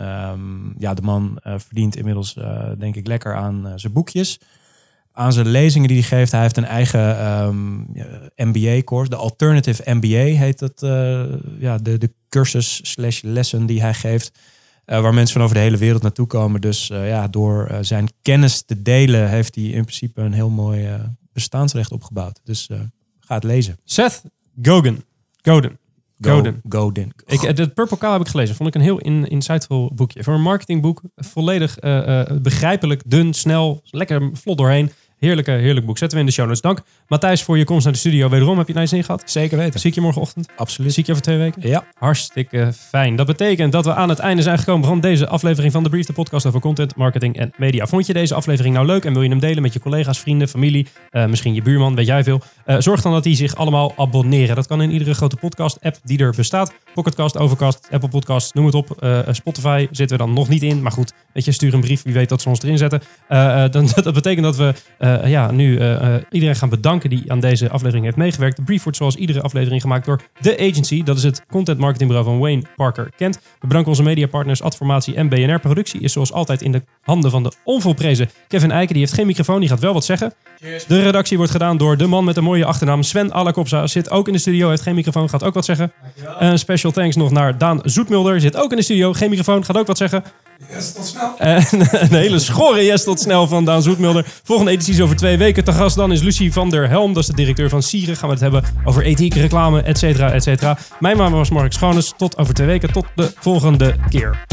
ja, de man verdient inmiddels denk ik lekker aan zijn boekjes. Aan zijn lezingen die hij geeft. Hij heeft een eigen ehm, ja, MBA-course. De Alternative MBA heet dat. eh, ja, de, de cursus slash lessen die hij geeft. Eh, waar mensen van over de hele wereld naartoe komen. Dus eh, ja, door zijn kennis te delen heeft hij in principe een heel mooi bestaansrecht opgebouwd. Dus ga het lezen. Seth Godin. Godin. Godin. Godin. Ik, het Purple Cow heb ik gelezen. Vond ik een heel in, insightful boekje. Voor een marketingboek. Volledig begrijpelijk, dun, snel, lekker vlot doorheen. Heerlijke, heerlijk boek. Zetten we in de show notes. Dank Matthijs voor je komst naar de studio. Wederom heb je naar je zin gehad. Zeker weten. Zie ik je morgenochtend? Absoluut. Zie ik je over twee weken? Ja. Hartstikke fijn. Dat betekent dat we aan het einde zijn gekomen van deze aflevering van de Brief, de podcast over content, marketing en media. Vond je deze aflevering nou leuk en wil je hem delen met je collega's, vrienden, familie, eh, misschien je buurman, weet jij veel? Eh, zorg dan dat die zich allemaal abonneren. Dat kan in iedere grote podcast-app die er bestaat. Pocketcast, Overcast, Apple Podcast, noem het op. Eh, Spotify zitten we dan nog niet in, maar goed, weet je, stuur een brief, wie weet dat ze ons erin zetten. Dan, dat betekent dat we eh, ja, nu eh, eh, iedereen gaan bedanken die aan deze aflevering heeft meegewerkt. De brief wordt zoals iedere aflevering gemaakt door The Agency. Dat is het content marketingbureau van Wayne Parker Kent. We bedanken onze mediapartners Adformatie en BNR. Productie is zoals altijd in de handen van de onvolprezen Kevin Eiken. Die heeft geen microfoon, die gaat wel wat zeggen. De redactie wordt gedaan door de man met de mooie achternaam Sven Alakopsa. Zit ook in de studio, heeft geen microfoon, gaat ook wat zeggen. Een special thanks nog naar Daan Zoetmulder. Zit ook in de studio, geen microfoon, gaat ook wat zeggen. En een hele schorre yes tot snel van Daan Zoetmulder. Volgende editie is over twee weken. Te gast dan is Lucie van der Helm. Dat is de directeur van Sieren. Gaan we het hebben over ethiek, reclame, et cetera, et cetera. Mijn naam was Mark Schoones. Tot over twee weken. Tot de volgende keer.